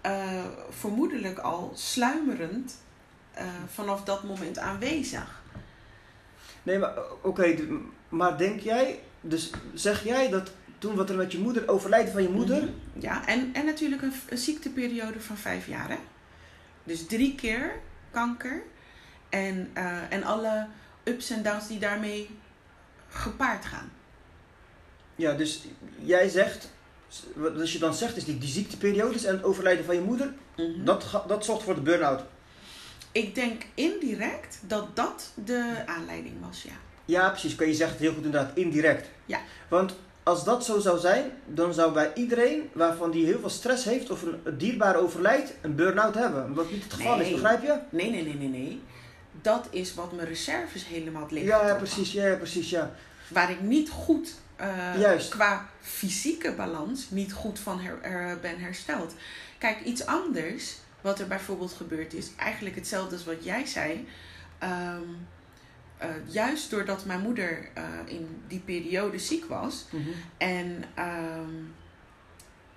uh, vermoedelijk al sluimerend uh, vanaf dat moment aanwezig. Nee, maar oké, d- maar denk jij, dus zeg jij dat toen wat er met je moeder, overlijden van je moeder, Mhm. Ja, en, en natuurlijk een, een ziekteperiode van vijf jaar. Hè? Dus drie keer kanker. En, uh, en alle ups en downs die daarmee gepaard gaan. ja, dus jij zegt, wat je dan zegt is die, die ziekteperiodes en het overlijden van je moeder, Mhm. dat, dat zorgt voor de burn-out. Ik denk indirect dat dat de aanleiding was, ja. Ja, precies, kan je zeggen het heel goed inderdaad, indirect. Ja. Want als dat zo zou zijn, dan zou bij iedereen waarvan die heel veel stress heeft of een, dierbaar overlijdt, een burn-out hebben. Wat niet het geval is, begrijp je? Nee, nee, nee, nee, nee. Dat is wat mijn reserves helemaal het licht Ja, ja, precies, ja, ja, precies, ja. Waar ik niet goed, uh, Juist. qua fysieke balans, niet goed van her, er, ben hersteld. Kijk, iets anders, wat er bijvoorbeeld gebeurd is, eigenlijk hetzelfde als wat jij zei. Um, uh, juist doordat mijn moeder uh, in die periode ziek was. Mhm. En um,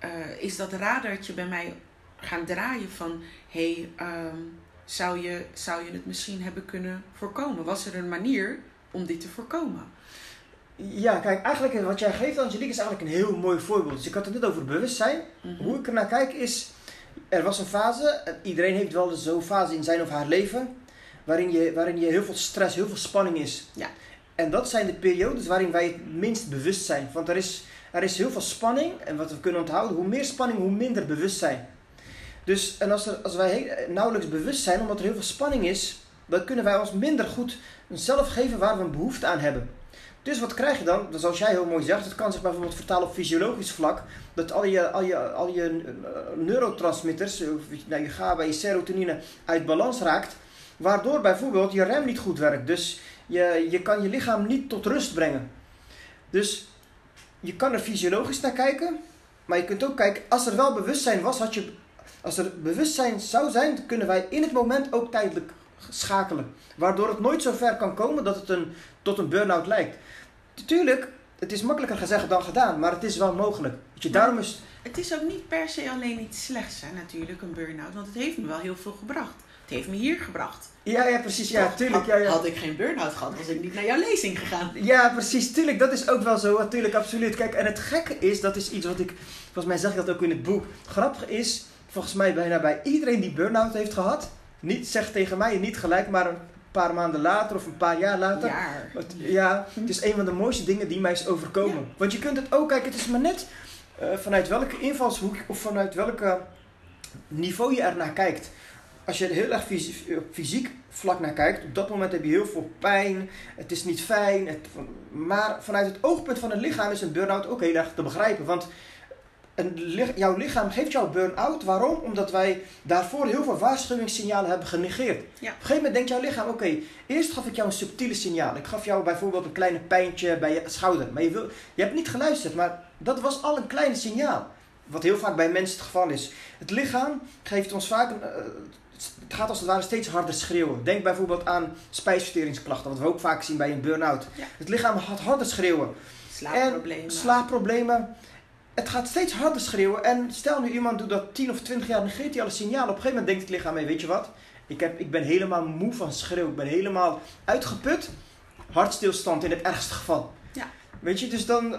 uh, is dat radartje bij mij gaan draaien van... hé, hey, um, zou, je, zou je het misschien hebben kunnen voorkomen? Was er een manier om dit te voorkomen? Ja, kijk, eigenlijk wat jij geeft, Angelique, is eigenlijk een heel mooi voorbeeld. Dus ik had het net over bewustzijn. Mhm. Hoe ik ernaar kijk is, er was een fase, iedereen heeft wel zo'n fase in zijn of haar leven, waarin je, waarin je heel veel stress, heel veel spanning is. Ja. En dat zijn de periodes waarin wij het minst bewust zijn. Want er is, er is heel veel spanning, en wat we kunnen onthouden, hoe meer spanning, hoe minder bewustzijn. Dus, en als, er, als wij heel, nauwelijks bewust zijn, omdat er heel veel spanning is, dan kunnen wij ons minder goed zelf geven waar we een behoefte aan hebben. Dus wat krijg je dan? Zoals jij heel mooi zegt, het kan zich bijvoorbeeld vertalen op fysiologisch vlak. Dat al je, al je, al je uh, neurotransmitters, nou, je GABA, je serotonine, uit balans raakt. Waardoor bijvoorbeeld je rem niet goed werkt. Dus je, je kan je lichaam niet tot rust brengen. Dus je kan er fysiologisch naar kijken. Maar je kunt ook kijken, als er wel bewustzijn was, had je, als er bewustzijn zou zijn, kunnen wij in het moment ook tijdelijk schakelen. Waardoor het nooit zo ver kan komen dat het een, tot een burn-out lijkt. Natuurlijk, het is makkelijker gezegd dan gedaan, maar het is wel mogelijk. Je, daarom is... Het is ook niet per se alleen iets slechts, hè, natuurlijk, een burn-out. Want het heeft me wel heel veel gebracht. het heeft me hier gebracht. Ja, ja, precies. Ja, Toch? tuurlijk. Had, Ja, ja. had ik geen burn-out gehad, was ik niet naar jouw lezing gegaan. Ja, precies. Tuurlijk, dat is ook wel zo. Natuurlijk, absoluut. Kijk, en het gekke is, dat is iets wat ik, volgens mij zeg ik dat ook in het boek. Grappig is, volgens mij bijna bij iedereen die burn-out heeft gehad, niet zegt tegen mij, niet gelijk, maar een paar maanden later of een paar jaar later. Ja. Het- ja, het is een van de mooiste dingen die mij is overkomen. Want je kunt het ook, kijk, het is maar net eh, vanuit welke invalshoek of vanuit welke niveau je er naar kijkt. Als je er heel erg fysi- op fysiek vlak naar kijkt, op dat moment heb je heel veel pijn, het is niet fijn. Het, maar vanuit het oogpunt van het lichaam is een burn-out ook heel erg te begrijpen. Want een, jouw lichaam geeft jou burn-out. Waarom? Omdat wij daarvoor heel veel waarschuwingssignalen hebben genegeerd. Op een gegeven moment denkt jouw lichaam, oké, eerst gaf ik jou een subtiele signaal. Ik gaf jou bijvoorbeeld een kleine pijntje bij je schouder. Maar je, wil, je hebt niet geluisterd, maar dat was al een klein signaal. Wat heel vaak bij mensen het geval is. Het lichaam geeft ons vaak, een, eh, het gaat als het ware steeds harder schreeuwen. Denk bijvoorbeeld aan spijsverteringsklachten, wat we ook vaak zien bij een burn-out. Ja. Het lichaam gaat harder schreeuwen. Slaapproblemen. Slaapproblemen. Het gaat steeds harder schreeuwen. En stel nu iemand doet dat 10 of 20 jaar, dan geeft hij alle signalen. Op een gegeven moment denkt het lichaam, hey, weet je wat? Ik, heb, ik ben helemaal moe van schreeuw. Ik ben helemaal uitgeput. Hartstilstand in het ergste geval. Ja. Weet je, dus dan...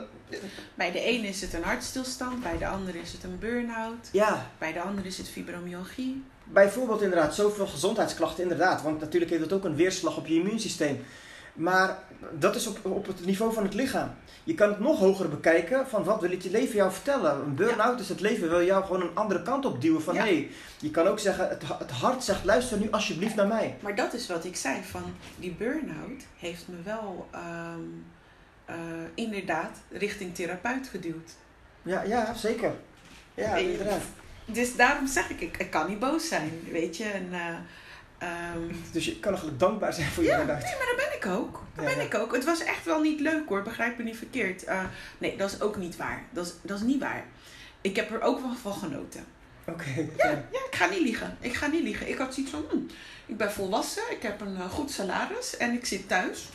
Bij de ene is het een hartstilstand, bij de andere is het een burn-out, Ja, bij de andere is het fibromyalgie. bijvoorbeeld inderdaad zoveel gezondheidsklachten inderdaad. Want natuurlijk heeft het ook een weerslag op je immuunsysteem. Maar dat is op, op het niveau van het lichaam. Je kan het nog hoger bekijken van wat wil het je leven jou vertellen. Een burn-out is het leven wil jou gewoon een andere kant op duwen. Van Ja. hé, hey, je kan ook zeggen, het, het hart zegt luister nu alsjeblieft naar mij. Maar dat is wat ik zei, van die burn-out heeft me wel ehm, eh, inderdaad richting therapeut geduwd. Ja, ja zeker. Ja, inderdaad. Dus daarom zeg ik, ik, ik kan niet boos zijn, weet je. En, eh, ehm, Dus je kan eigenlijk dankbaar zijn voor je Ja, nee, maar dat ben ik ook. Dat Ja, ben ja. ik ook. Het was echt wel niet leuk hoor, begrijp me niet verkeerd. Eh, nee, dat is ook niet waar. Dat is, dat is niet waar. Ik heb er ook wel van genoten. Oké. Ja, ja, ik ga niet liegen. Ik ga niet liegen. Ik had zoiets van, hm, ik ben volwassen, ik heb een eh, goed salaris en ik zit thuis.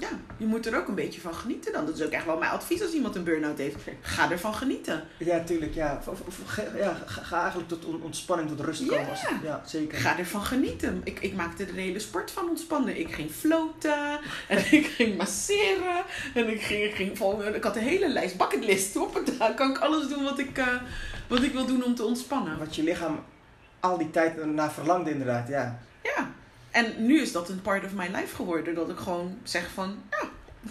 Ja, je moet er ook een beetje van genieten dan. Dat is ook echt wel mijn advies als iemand een burn-out heeft. Ga ervan genieten. Ja, tuurlijk. Ja. Ja, ga, eigenlijk tot on- ontspanning, tot rust komen. Ja. Als, ja, zeker. Ga ervan genieten. Ik, ik maakte er een hele sport van ontspannen. Ik ging floten en ik ging masseren. En ik, ging, ik, ging vol, ik had een hele lijst bucketlist op. Daar kan ik alles doen wat ik, eh, wat ik wil doen om te ontspannen. Wat je lichaam al die tijd naar verlangde inderdaad, ja. Ja. En nu is dat een part of my life geworden. Dat ik gewoon zeg van, ja,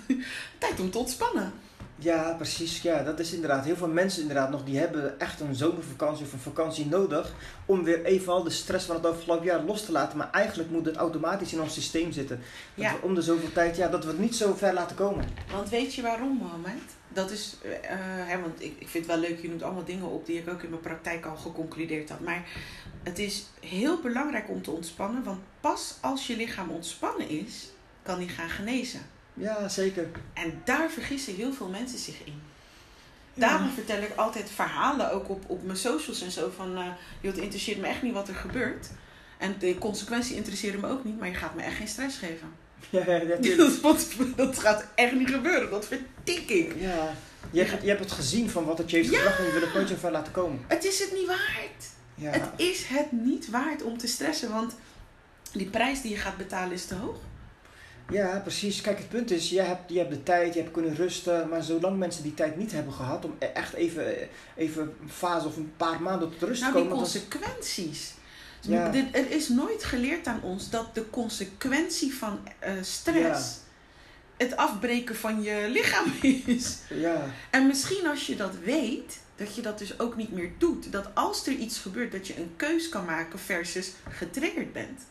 tijd om te ontspannen. Ja, precies. Ja, dat is inderdaad. Heel veel mensen inderdaad nog, die hebben echt een zomervakantie of een vakantie nodig om weer even al de stress van het afgelopen jaar los te laten. Maar eigenlijk moet het automatisch in ons systeem zitten. Dat Ja. we om de zoveel tijd, ja, dat we het niet zo ver laten komen. Want weet je waarom, Mohammed? Dat is, eh, eh, hè, want ik, ik vind het wel leuk, je noemt allemaal dingen op die ik ook in mijn praktijk al geconcludeerd had. Maar het is heel belangrijk om te ontspannen, want pas als je lichaam ontspannen is, kan die gaan genezen. Ja, zeker. En daar vergissen heel veel mensen zich in. Ja. Daarom vertel ik altijd verhalen, ook op, op mijn socials en zo, van, eh joh, het interesseert me echt niet wat er gebeurt. En de consequentie interesseert me ook niet, maar je gaat me echt geen stress geven. Ja, ja, ja. Dat, dat gaat echt niet gebeuren, dat vertik ik. ja. Je, hebt, je hebt het gezien van wat het je heeft gebracht en je wil het nooit zo ver laten komen. Het is het niet waard. Ja. Het is het niet waard om te stressen, want die prijs die je gaat betalen is te hoog. Ja, precies. Kijk, het punt is, je hebt, je hebt de tijd, je hebt kunnen rusten. Maar zolang mensen die tijd niet hebben gehad om e- echt even, even een fase of een paar maanden tot rust Nou, te die komen. dan- consequenties. Ja. Dit, er is nooit geleerd aan ons dat de consequentie van eh, stress het afbreken van je lichaam is. Ja, En misschien als je dat weet, dat je dat dus ook niet meer doet. Dat als er iets gebeurt, dat je een keus kan maken versus getriggerd bent.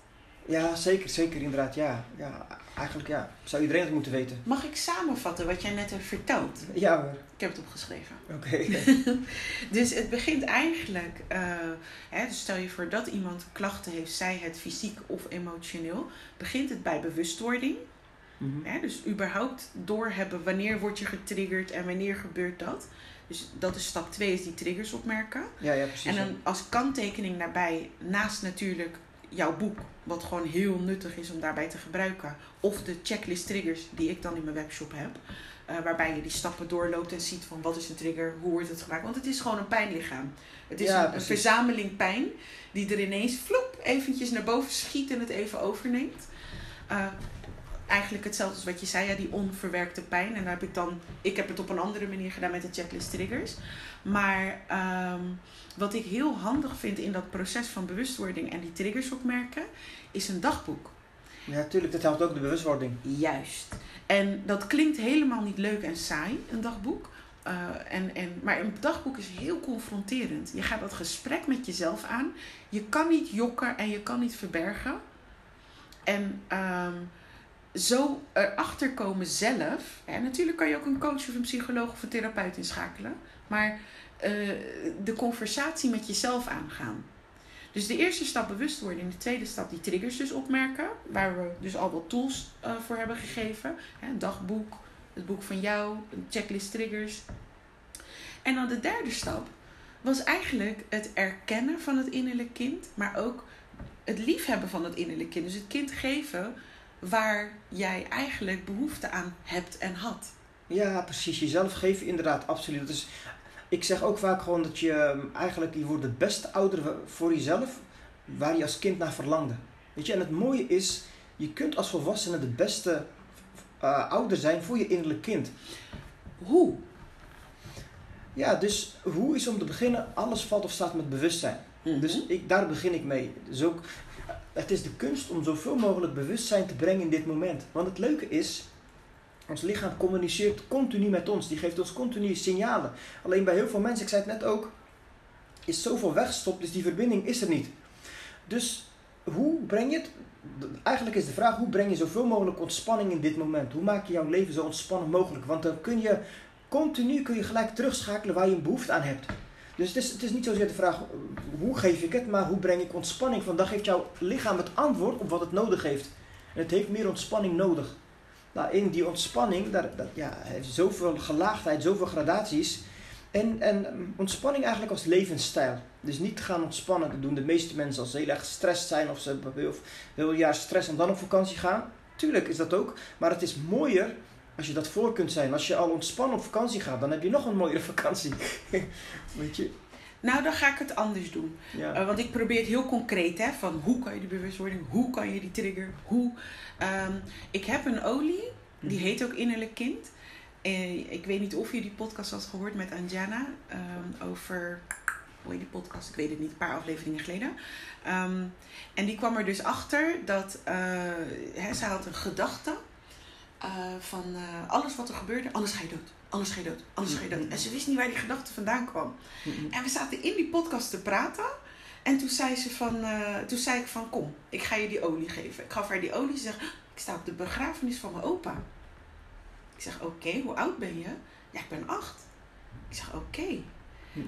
ja, zeker, zeker inderdaad. Ja, ja, eigenlijk ja. Zou iedereen het moeten weten? Mag ik samenvatten wat jij net hebt verteld? Ja hoor. Ik heb het opgeschreven. Oké. Dus het begint eigenlijk, eh, hè, dus stel je voor dat iemand klachten heeft, zij het fysiek of emotioneel, begint het bij bewustwording. Mhm. Hè, dus überhaupt doorhebben wanneer word je getriggerd en wanneer gebeurt dat. Dus dat is stap 2, is die triggers opmerken. Ja, ja, precies. En dan als kanttekening daarbij, naast natuurlijk jouw boek, wat gewoon heel nuttig is om daarbij te gebruiken. Of de checklist triggers die ik dan in mijn webshop heb. Eh, waarbij je die stappen doorloopt en ziet van wat is een trigger, hoe wordt het gemaakt. Want het is gewoon een pijnlichaam. Het is Ja, een, verzameling pijn die er ineens vloep eventjes naar boven schiet en het even overneemt. Uh, eigenlijk hetzelfde als wat je zei, ja, die onverwerkte pijn. En daar heb ik dan, ik heb het op een andere manier gedaan met de checklist triggers. Maar um, wat ik heel handig vind in dat proces van bewustwording en die triggers opmerken, is een dagboek. Ja, natuurlijk, dat helpt ook de bewustwording. Juist. En dat klinkt helemaal niet leuk en saai, een dagboek. Uh, en, en, maar een dagboek is heel confronterend. Je gaat dat gesprek met jezelf aan. Je kan niet jokken en je kan niet verbergen. En um, zo erachter komen zelf. Hè, natuurlijk kan je ook een coach of een psycholoog of een therapeut inschakelen. Maar uh, de conversatie met jezelf aangaan. Dus de eerste stap bewustwording, de tweede stap die triggers dus opmerken. Waar we dus al wat tools uh, voor hebben gegeven. Hè, een dagboek, het boek van jou, een checklist triggers. En dan de derde stap was eigenlijk het erkennen van het innerlijk kind. Maar ook het liefhebben van het innerlijk kind. Dus het kind geven waar jij eigenlijk behoefte aan hebt en had. Ja, precies. Jezelf geven inderdaad, absoluut. Ik zeg ook vaak gewoon dat je ehm, eigenlijk, je wordt de beste ouder voor jezelf waar je als kind naar verlangde. Weet je, en het mooie is, je kunt als volwassene de beste uh, ouder zijn voor je innerlijk kind. Hoe? Ja, dus hoe is om te beginnen, alles valt of staat met bewustzijn. Mm-hmm. Dus ik, daar begin ik mee. Dus ook, het is de kunst om zoveel mogelijk bewustzijn te brengen in dit moment. Want het leuke is, ons lichaam communiceert continu met ons. Die geeft ons continu signalen. Alleen bij heel veel mensen, ik zei het net ook, is zoveel weggestopt, dus die verbinding is er niet. Dus hoe breng je het? Eigenlijk is de vraag, hoe breng je zoveel mogelijk ontspanning in dit moment? Hoe maak je jouw leven zo ontspannen mogelijk? Want dan kun je continu kun je gelijk terugschakelen waar je een behoefte aan hebt. Dus het is, het is niet zozeer de vraag hoe geef ik het, maar hoe breng ik ontspanning? Van dan geeft jouw lichaam het antwoord op wat het nodig heeft. En het heeft meer ontspanning nodig. Nou, in die ontspanning, daar, dat, ja, heeft zoveel gelaagdheid, zoveel gradaties. En, en ontspanning eigenlijk als levensstijl. Dus niet gaan ontspannen, dat doen de meeste mensen als ze heel erg gestrest zijn of ze heel, heel jaar stress en dan op vakantie gaan. Tuurlijk is dat ook, maar het is mooier als je dat voor kunt zijn. Als je al ontspannen op vakantie gaat, dan heb je nog een mooiere vakantie. Weet je? Nou, dan ga ik het anders doen. Ja. Uh, want ik probeer het heel concreet, hè, van hoe kan je die bewustwording, hoe kan je die trigger, hoe. Um, ik heb een olie, die heet ook Innerlijk Kind. Uh, ik weet niet of je die podcast had gehoord met Anjana um, over, hoe heet die podcast? Ik weet het niet, een paar afleveringen geleden. Um, en die kwam er dus achter dat uh, hè, ze had een gedachte uh, van uh, alles wat er gebeurde, anders ga je dood. Anders ga je dood, anders ga je dood. En ze wist niet waar die gedachte vandaan kwam. En we zaten in die podcast te praten. En toen zei, ze van, uh, toen zei ik van, kom, ik ga je die olie geven. Ik gaf haar die olie. Ze zegt, ik sta op de begrafenis van mijn opa. Ik zeg, oké, okay, hoe oud ben je? Ja, ik ben acht. Ik zeg, oké. Okay.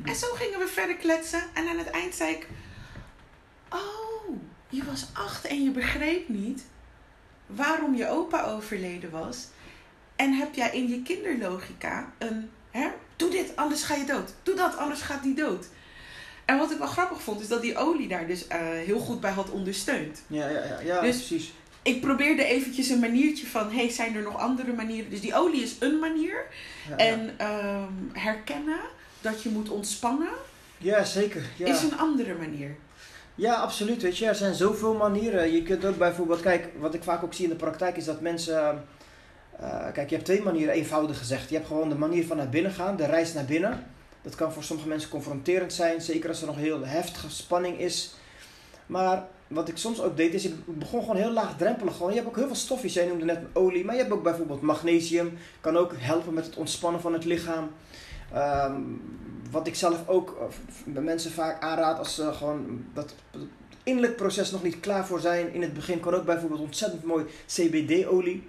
En zo gingen we verder kletsen. En aan het eind zei ik, oh, je was acht en je begreep niet waarom je opa overleden was. En heb jij in je kinderlogica een, hè, doe dit, anders ga je dood. Doe dat, anders gaat die dood. En wat ik wel grappig vond, is dat die olie daar dus uh, heel goed bij had ondersteund. Ja, ja, ja, ja dus precies. Ik probeerde eventjes een maniertje van, hey, zijn er nog andere manieren? Dus die olie is een manier. Ja, en um, herkennen dat je moet ontspannen. Ja, zeker. Ja. Is een andere manier. Ja, absoluut. Weet je, er zijn zoveel manieren. Je kunt ook bijvoorbeeld, kijk, wat ik vaak ook zie in de praktijk is dat mensen. Uh, kijk, je hebt twee manieren, eenvoudig gezegd. Je hebt gewoon de manier van naar binnen gaan, de reis naar binnen. Dat kan voor sommige mensen confronterend zijn, zeker als er nog heel heftige spanning is. Maar wat ik soms ook deed, is ik begon gewoon heel laagdrempelig. Je hebt ook heel veel stofjes. Jij noemde net olie, maar je hebt ook bijvoorbeeld magnesium. Kan ook helpen met het ontspannen van het lichaam. Um, wat ik zelf ook bij mensen vaak aanraad als ze gewoon dat innerlijk proces nog niet klaar voor zijn. In het begin kan ook bijvoorbeeld ontzettend mooi CBD-olie.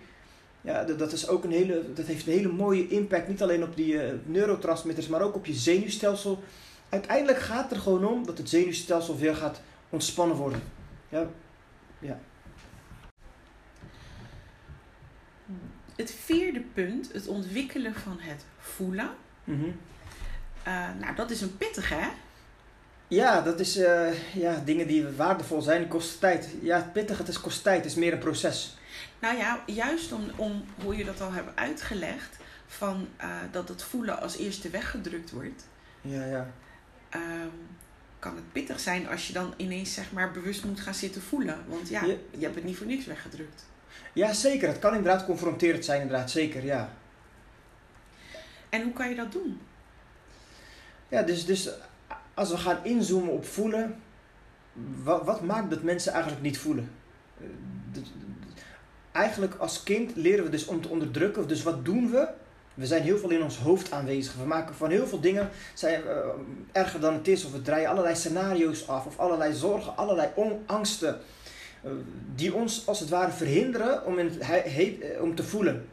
Ja, dat, is ook een hele, dat heeft een hele mooie impact, niet alleen op die uh, neurotransmitters, maar ook op je zenuwstelsel. Uiteindelijk gaat het er gewoon om dat het zenuwstelsel weer gaat ontspannen worden. Ja. ja. Het vierde punt, het ontwikkelen van het voelen. Mm -hmm. uh, nou, dat is een pittige, hè? Ja, dat is uh, ja, dingen die waardevol zijn, kosten tijd. Ja, pittig, het is kost tijd, het is meer een proces. Nou ja, juist om, om hoe je dat al hebt uitgelegd, van uh, dat het voelen als eerste weggedrukt wordt. Ja, ja. Um, kan het pittig zijn als je dan ineens zeg maar bewust moet gaan zitten voelen. Want ja, Ja. je hebt het niet voor niks weggedrukt. Ja, zeker. Het kan inderdaad confronterend zijn, inderdaad. Zeker, ja. En hoe kan je dat doen? Ja, dus, dus als we gaan inzoomen op voelen, wat, wat maakt dat mensen eigenlijk niet voelen? Eigenlijk als kind leren we dus om te onderdrukken. Dus wat doen we? We zijn heel veel in ons hoofd aanwezig. We maken van heel veel dingen, zijn, eh, erger dan het is, of we draaien allerlei scenario's af, of allerlei zorgen, allerlei angsten, eh, die ons als het ware verhinderen om, in het he- he- eh, om te voelen.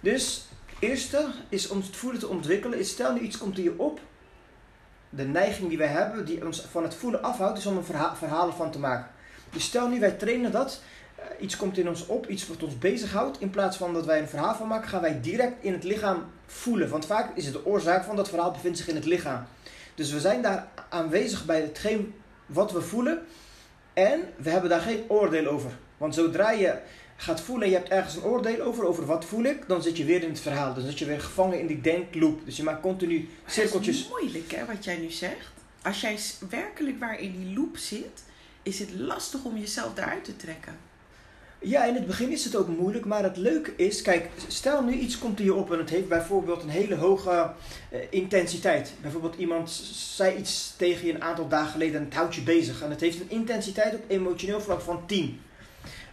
Dus eerste is om het voelen te ontwikkelen, stel nu iets komt in je op, de neiging die wij hebben, die ons van het voelen afhoudt, is om een verha verhalen van te maken. Dus stel nu wij trainen dat, iets komt in ons op, iets wat ons bezighoudt, in plaats van dat wij een verhaal van maken, gaan wij direct in het lichaam voelen. Want vaak is het de oorzaak van dat verhaal bevindt zich in het lichaam. Dus we zijn daar aanwezig bij hetgeen wat we voelen en we hebben daar geen oordeel over. Want zodra je gaat voelen en je hebt ergens een oordeel over, over wat voel ik, dan zit je weer in het verhaal. Dan zit je weer gevangen in die denkloop. Dus je maakt continu Maar Het cirkeltjes. is moeilijk hè, wat jij nu zegt. Als jij werkelijk waar in die loop zit, is het lastig om jezelf daaruit te trekken. Ja, in het begin is het ook moeilijk, maar het leuke is, kijk, stel nu iets komt je op en het heeft bijvoorbeeld een hele hoge eh, intensiteit. Bijvoorbeeld iemand zei iets tegen je een aantal dagen geleden en het houdt je bezig. En het heeft een intensiteit op emotioneel vlak van 10.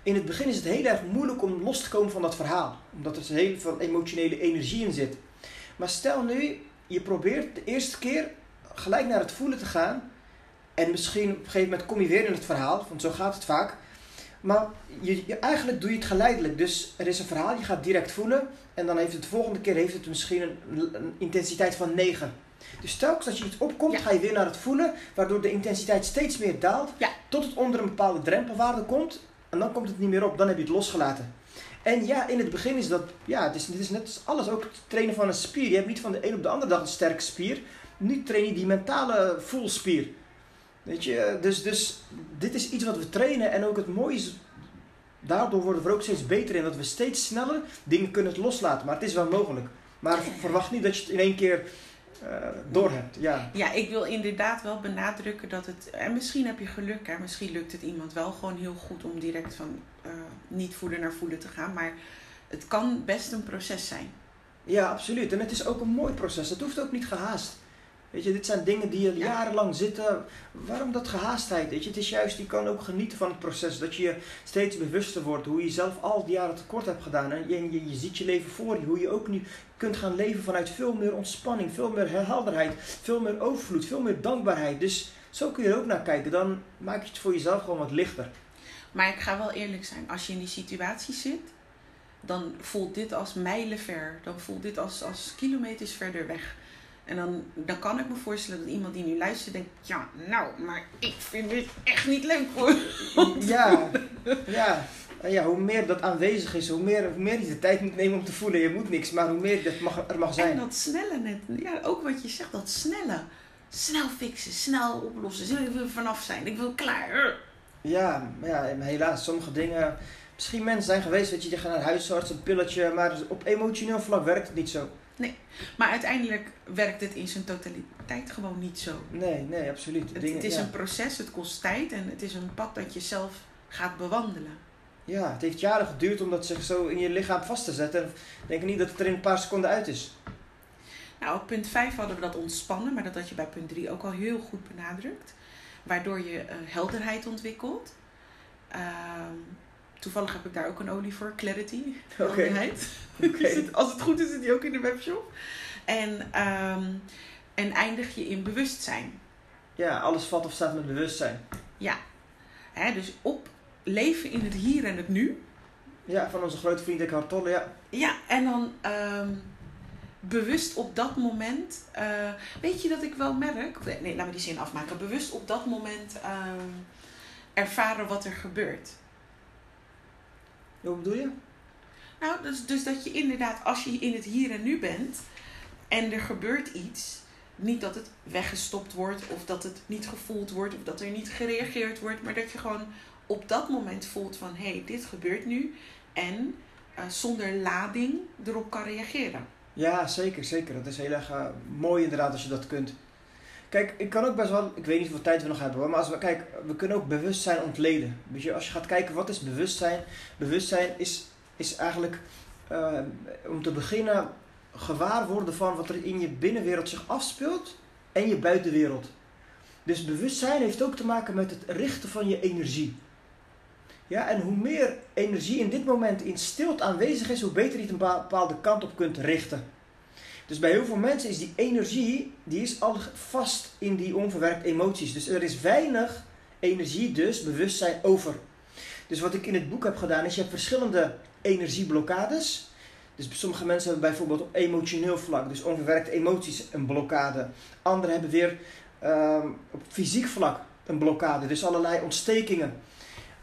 In het begin is het heel erg moeilijk om los te komen van dat verhaal, omdat er heel veel emotionele energie in zit. Maar stel nu, je probeert de eerste keer gelijk naar het voelen te gaan en misschien op een gegeven moment kom je weer in het verhaal, want zo gaat het vaak. Maar je, je- eigenlijk doe je het geleidelijk. Dus er is een verhaal, je gaat direct voelen. En dan heeft het de volgende keer heeft het misschien een, een intensiteit van 9. Dus telkens als je iets opkomt, Ja. ga je weer naar het voelen. Waardoor de intensiteit steeds meer daalt. Ja. Tot het onder een bepaalde drempelwaarde komt. En dan komt het niet meer op. Dan heb je het losgelaten. En ja, in het begin is dat... Ja, het is, het is net als alles. Ook het trainen van een spier. Je hebt niet van de een op de andere dag een sterke spier. Nu train je die mentale voelspier. Weet je, dus, dus dit is iets wat we trainen. En ook het mooie is, daardoor worden we er ook steeds beter in. Dat we steeds sneller dingen kunnen loslaten. Maar het is wel mogelijk. Maar verwacht niet dat je het in één keer eh door hebt. Ja. Ja, ik wil inderdaad wel benadrukken dat het. En misschien heb je geluk, hè? misschien lukt het iemand wel gewoon heel goed om direct van eh, niet voelen naar voelen te gaan. Maar het kan best een proces zijn. ja, absoluut. En het is ook een mooi proces. Het hoeft ook niet gehaast. Weet je, dit zijn dingen die Ja. er jarenlang zitten. Waarom dat gehaastheid? Weet je, het is juist, je kan ook genieten van het proces. Dat je je steeds bewuster wordt hoe je zelf al die jaren tekort hebt gedaan. En je, je, je ziet je leven voor je. Hoe je ook nu kunt gaan leven vanuit veel meer ontspanning, veel meer helderheid, veel meer overvloed, veel meer dankbaarheid. Dus zo kun je er ook naar kijken. Dan maak je het voor jezelf gewoon wat lichter. Maar ik ga wel eerlijk zijn, als je in die situatie zit, dan voelt dit als mijlenver. Dan voelt dit als, als kilometers verder weg. En dan, dan kan ik me voorstellen dat iemand die nu luistert denkt, ja, nou, maar ik vind dit echt niet leuk hoor. Ja, ja. En ja, hoe meer dat aanwezig is, hoe meer, hoe meer je de tijd moet nemen om te voelen. Je moet niks, maar hoe meer dat mag, er mag zijn. En dat snelle net, ja, ook wat je zegt, dat snelle. Snel fixen, snel oplossen. Ik wil er vanaf zijn, ik wil klaar. Ja, maar ja, helaas, sommige dingen. Misschien mensen zijn geweest, weet je, die gaan naar huisarts, een pilletje, maar op emotioneel vlak werkt het niet zo. Maar uiteindelijk werkt het in zijn totaliteit gewoon niet zo. Nee, nee, absoluut. Het, Dingen, het is ja. een proces, het kost tijd en het is een pad dat je zelf gaat bewandelen. ja, het heeft jaren geduurd om dat zich zo in je lichaam vast te zetten. En ik denk niet dat het er in een paar seconden uit is. Nou, op punt 5 hadden we dat ontspannen, maar dat had je bij punt 3 ook al heel goed benadrukt. Waardoor je eh, helderheid ontwikkelt. Ehm, toevallig heb ik daar ook een olie voor, Clarity. Oké. Als het goed is, zit die ook in de webshop. En, ehm, en eindig je in bewustzijn. Ja, alles valt of staat met bewustzijn. Hè, dus op leven in het hier en het nu. Ja, van onze grote vriend Eckhart Tolle, ja. Ja, en dan ehm, bewust op dat moment. eh, weet je dat ik wel merk? Nee, laat me die zin afmaken. Bewust op dat moment ehm, ervaren wat er gebeurt. Hoe bedoel je? Nou, dus, dus dat je inderdaad, als je in het hier en nu bent en er gebeurt iets, niet dat het weggestopt wordt of dat het niet gevoeld wordt of dat er niet gereageerd wordt, maar dat je gewoon op dat moment voelt van hé, hey, dit gebeurt nu en eh, zonder lading erop kan reageren. Ja, zeker, zeker. Dat is heel erg eh, mooi inderdaad als je dat kunt. Kijk, ik kan ook best wel, ik weet niet hoeveel tijd we nog hebben maar als we kijken, we kunnen ook bewustzijn ontleden. Als je gaat kijken wat is bewustzijn, bewustzijn is, is eigenlijk uh, om te beginnen gewaar worden van wat er in je binnenwereld zich afspeelt en je buitenwereld. Dus bewustzijn heeft ook te maken met het richten van je energie. Ja, en hoe meer energie in dit moment in stilte aanwezig is, hoe beter je het een bepaalde kant op kunt richten. Dus bij heel veel mensen is die energie, die is al vast in die onverwerkte emoties. Dus er is weinig energie, dus bewustzijn over. Dus wat ik in het boek heb gedaan, is je hebt verschillende energieblokkades. Dus sommige mensen hebben bijvoorbeeld op emotioneel vlak, dus onverwerkte emoties, een blokkade. Anderen hebben weer ehm, op fysiek vlak een blokkade, dus allerlei ontstekingen.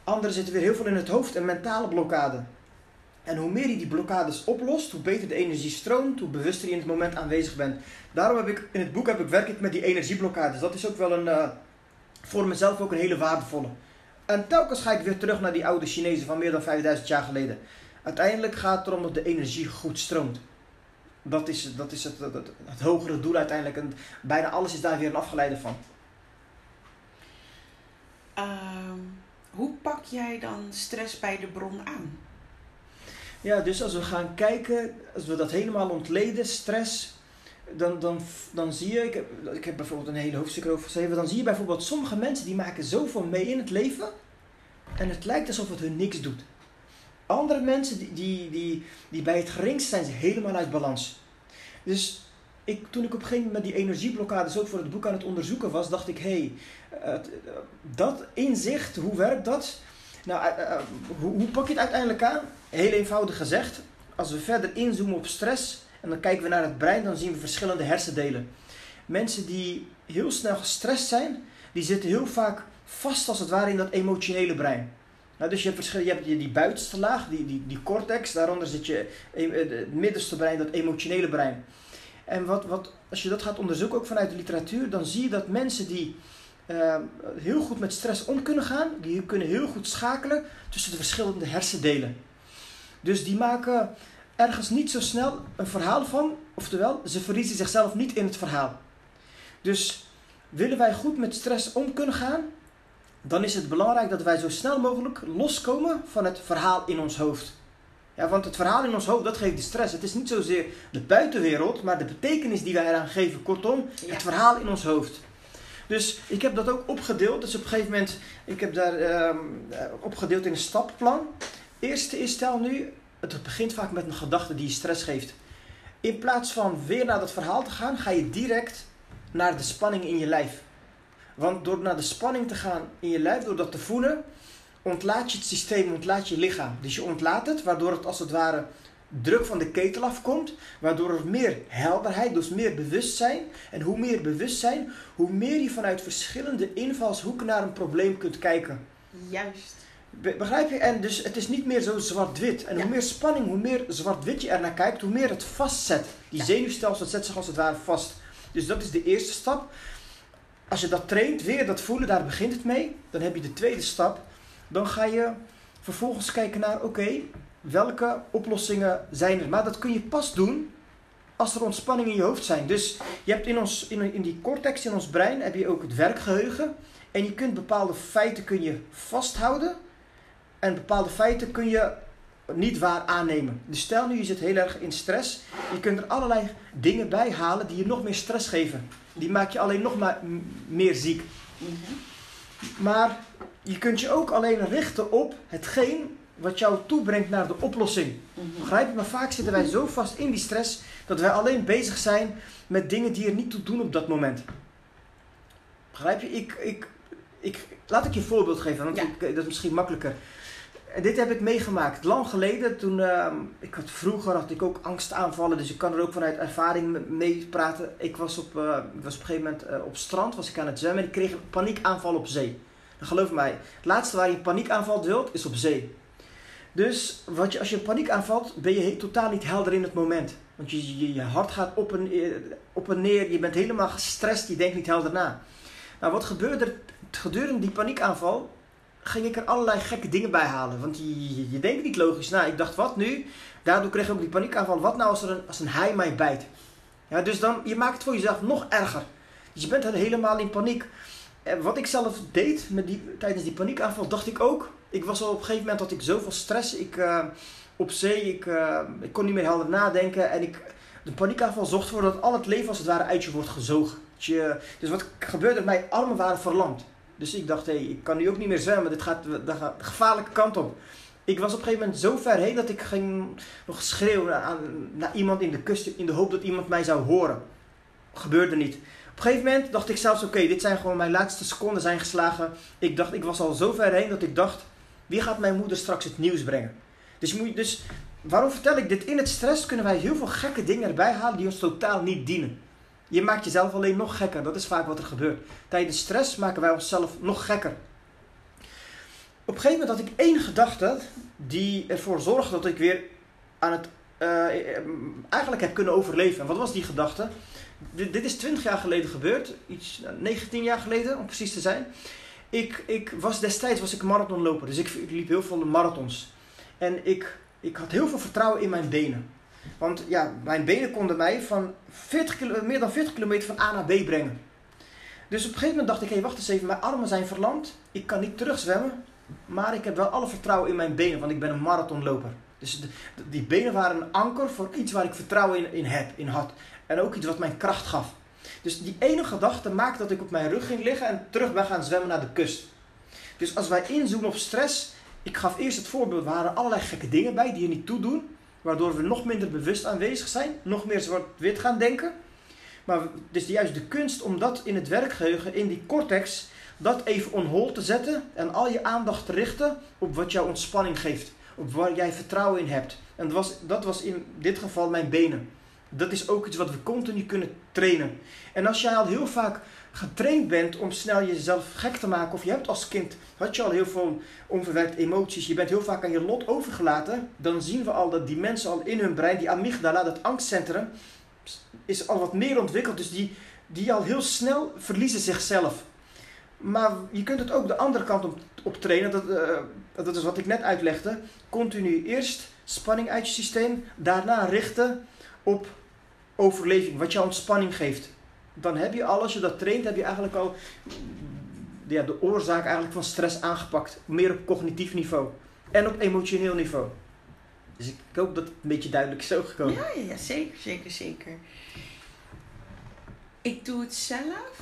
Anderen zitten weer heel veel in het hoofd, een mentale blokkade. En hoe meer je die blokkades oplost, hoe beter de energie stroomt, hoe bewuster je in het moment aanwezig bent. Daarom heb ik in het boek heb ik, werk ik met die energieblokkades. Dat is ook wel een, uh, voor mezelf ook een hele waardevolle. En telkens ga ik weer terug naar die oude Chinezen van meer dan 5000 jaar geleden. Uiteindelijk gaat het erom dat de energie goed stroomt. Dat is, dat is het, het, het, hogere doel uiteindelijk. En bijna alles is daar weer een afgeleide van. Ehm, hoe pak jij dan stress bij de bron aan? Ja, dus als we gaan kijken, als we dat helemaal ontleden, stress, dan, dan, dan zie je, ik heb, ik heb bijvoorbeeld een hele hoofdstuk over geschreven, dan zie je bijvoorbeeld sommige mensen die maken zoveel mee in het leven en het lijkt alsof het hun niks doet. Andere mensen die, die, die, die bij het geringst zijn, zijn helemaal uit balans. Dus ik, toen ik op een gegeven moment die energieblokkades ook voor het boek aan het onderzoeken was, dacht ik, hé, hey, dat inzicht, hoe werkt dat? Nou, uh, hoe, hoe pak je het uiteindelijk aan? Heel eenvoudig gezegd, als we verder inzoomen op stress en dan kijken we naar het brein, dan zien we verschillende hersendelen. Mensen die heel snel gestrest zijn, die zitten heel vaak vast als het ware in dat emotionele brein. Nou, dus je hebt, je hebt die buitenste laag, die, die, die cortex, daaronder zit je het middenste brein, dat emotionele brein. En wat, wat, als je dat gaat onderzoeken, ook vanuit de literatuur, dan zie je dat mensen die uh, heel goed met stress om kunnen gaan, die kunnen heel goed schakelen tussen de verschillende hersendelen. Dus die maken ergens niet zo snel een verhaal van, oftewel, ze verliezen zichzelf niet in het verhaal. Dus willen wij goed met stress om kunnen gaan, dan is het belangrijk dat wij zo snel mogelijk loskomen van het verhaal in ons hoofd. Ja, want het verhaal in ons hoofd, dat geeft de stress. Het is niet zozeer de buitenwereld, maar de betekenis die wij eraan geven. Kortom, het verhaal in ons hoofd. Dus ik heb dat ook opgedeeld. Dus op een gegeven moment, ik heb daar um, opgedeeld in een stappenplan. Eerste is, stel nu, het begint vaak met een gedachte die je stress geeft. In plaats van weer naar dat verhaal te gaan, ga je direct naar de spanning in je lijf. Want door naar de spanning te gaan in je lijf, door dat te voelen, ontlaat je het systeem, ontlaat je lichaam. Dus je ontlaat het, waardoor het als het ware druk van de ketel afkomt, waardoor er meer helderheid, dus meer bewustzijn. En hoe meer bewustzijn, hoe meer je vanuit verschillende invalshoeken naar een probleem kunt kijken. Juist. Begrijp je? En dus het is niet meer zo zwart-wit. En hoe meer spanning, hoe meer zwart-wit je er naar kijkt, hoe meer het vastzet. Die ja. zenuwstelsel zet zich als het ware vast. Dus dat is de eerste stap. Als je dat traint, weer dat voelen, daar begint het mee. Dan heb je de tweede stap. Dan ga je vervolgens kijken naar, oké, welke oplossingen zijn er? Maar dat kun je pas doen als er ontspanning in je hoofd zijn. Dus je hebt in, ons, in, in die cortex, in ons brein, heb je ook het werkgeheugen. En je kunt bepaalde feiten kun je vasthouden. En bepaalde feiten kun je niet waar aannemen. Dus stel nu je zit heel erg in stress. Je kunt er allerlei dingen bij halen die je nog meer stress geven. Die maak je alleen nog maar meer ziek. Maar je kunt je ook alleen richten op hetgeen wat jou toebrengt naar de oplossing. Begrijp je? Maar vaak zitten wij zo vast in die stress dat wij alleen bezig zijn met dingen die er niet toe doen op dat moment. Begrijp je? Ik, ik, ik, laat ik je een voorbeeld geven, want ik, dat is misschien makkelijker. En dit heb ik meegemaakt. Lang geleden, toen uh, ik had vroeger had ik ook angstaanvallen, dus ik kan er ook vanuit ervaring mee praten. Ik was op, ik was op een gegeven moment uh, op strand, was ik aan het zwemmen en ik kreeg een paniekaanval op zee. En geloof mij, het laatste waar je een paniekaanval wilt, is op zee. Dus wat je, als je een paniek aanvalt, ben je totaal niet helder in het moment. Want je, je, hart gaat op en, op en neer, je bent helemaal gestrest, je denkt niet helder na. Nou, wat gebeurde er gedurende die paniekaanval? Ging ik er allerlei gekke dingen bij halen. Want je, je, denkt niet logisch na. Ik dacht, wat nu? Daardoor kreeg ik ook die paniekaanval. Wat nou als, er een, als een hij mij bijt? Ja, dus dan, je maakt het voor jezelf nog erger. Dus je bent helemaal in paniek. En wat ik zelf deed met die, tijdens die paniekaanval, dacht ik ook. Ik was al op een gegeven moment dat ik zoveel stress. Ik, uh, op zee, ik, uh, ik kon niet meer helder nadenken. En ik, de paniekaanval zorgt ervoor dat al het leven als het ware uit je wordt gezogen. Je, dus wat gebeurde, mijn armen waren verlamd. Dus ik dacht, hé, hey, ik kan nu ook niet meer zwemmen. Dit gaat, de gevaarlijke kant op. Ik was op een gegeven moment zo ver heen dat ik ging nog schreeuwen aan, naar iemand in de kust in de hoop dat iemand mij zou horen. Gebeurde niet. Op een gegeven moment dacht ik zelfs, oké, dit zijn gewoon mijn laatste seconden zijn geslagen. Ik dacht, ik was al zo ver heen dat ik dacht, wie gaat mijn moeder straks het nieuws brengen? Dus, moet, dus waarom vertel ik dit? In het stress kunnen wij heel veel gekke dingen erbij halen die ons totaal niet dienen. Je maakt jezelf alleen nog gekker. Dat is vaak wat er gebeurt. Tijdens stress maken wij onszelf nog gekker. Op een gegeven moment had ik één gedachte die ervoor zorgde dat ik weer aan het uh, eigenlijk heb kunnen overleven. En wat was die gedachte? Dit, is 20 jaar geleden gebeurd, iets 19 nou, jaar geleden om precies te zijn. Ik, ik was destijds was ik marathonloper, dus ik, ik liep heel veel marathons. En ik, ik had heel veel vertrouwen in mijn benen. Want ja, mijn benen konden mij van 40 meer dan 40 kilometer van A naar B brengen. Dus op een gegeven moment dacht ik, hé hey, wacht eens even, mijn armen zijn verlamd. Ik kan niet terugzwemmen. Maar ik heb wel alle vertrouwen in mijn benen, want ik ben een marathonloper. Dus die benen waren een anker voor iets waar ik vertrouwen in, in heb, in had. En ook iets wat mijn kracht gaf. Dus die ene gedachte maakte dat ik op mijn rug ging liggen en terug ben gaan zwemmen naar de kust. Dus als wij inzoomen op stress, ik gaf eerst het voorbeeld, er waren allerlei gekke dingen bij die je niet toedoen. Waardoor we nog minder bewust aanwezig zijn, nog meer zwart-wit gaan denken. Maar het is juist de kunst om dat in het werkgeheugen, in die cortex, dat even on hold te zetten en al je aandacht te richten op wat jou ontspanning geeft. Op waar jij vertrouwen in hebt. En dat was, dat was in dit geval mijn benen. Dat is ook iets wat we continu kunnen trainen. En als jij al heel vaak getraind bent om snel jezelf gek te maken, of je hebt als kind, had je al heel veel onverwerkte emoties, je bent heel vaak aan je lot overgelaten, dan zien we al dat die mensen al in hun brein, die amygdala, dat angstcentrum, is al wat meer ontwikkeld. Dus die, die al heel snel verliezen zichzelf. Maar je kunt het ook de andere kant op, op trainen. Dat, uh, dat is wat ik net uitlegde. Continu eerst spanning uit je systeem, daarna richten op overleving, wat jou ontspanning geeft. Dan heb je al, als je dat traint, heb je eigenlijk al ja, de oorzaak eigenlijk van stress aangepakt. Meer op cognitief niveau en op emotioneel niveau. Dus ik hoop dat het een beetje duidelijk is gekomen. Ja, ja, zeker, zeker, zeker. Ik doe het zelf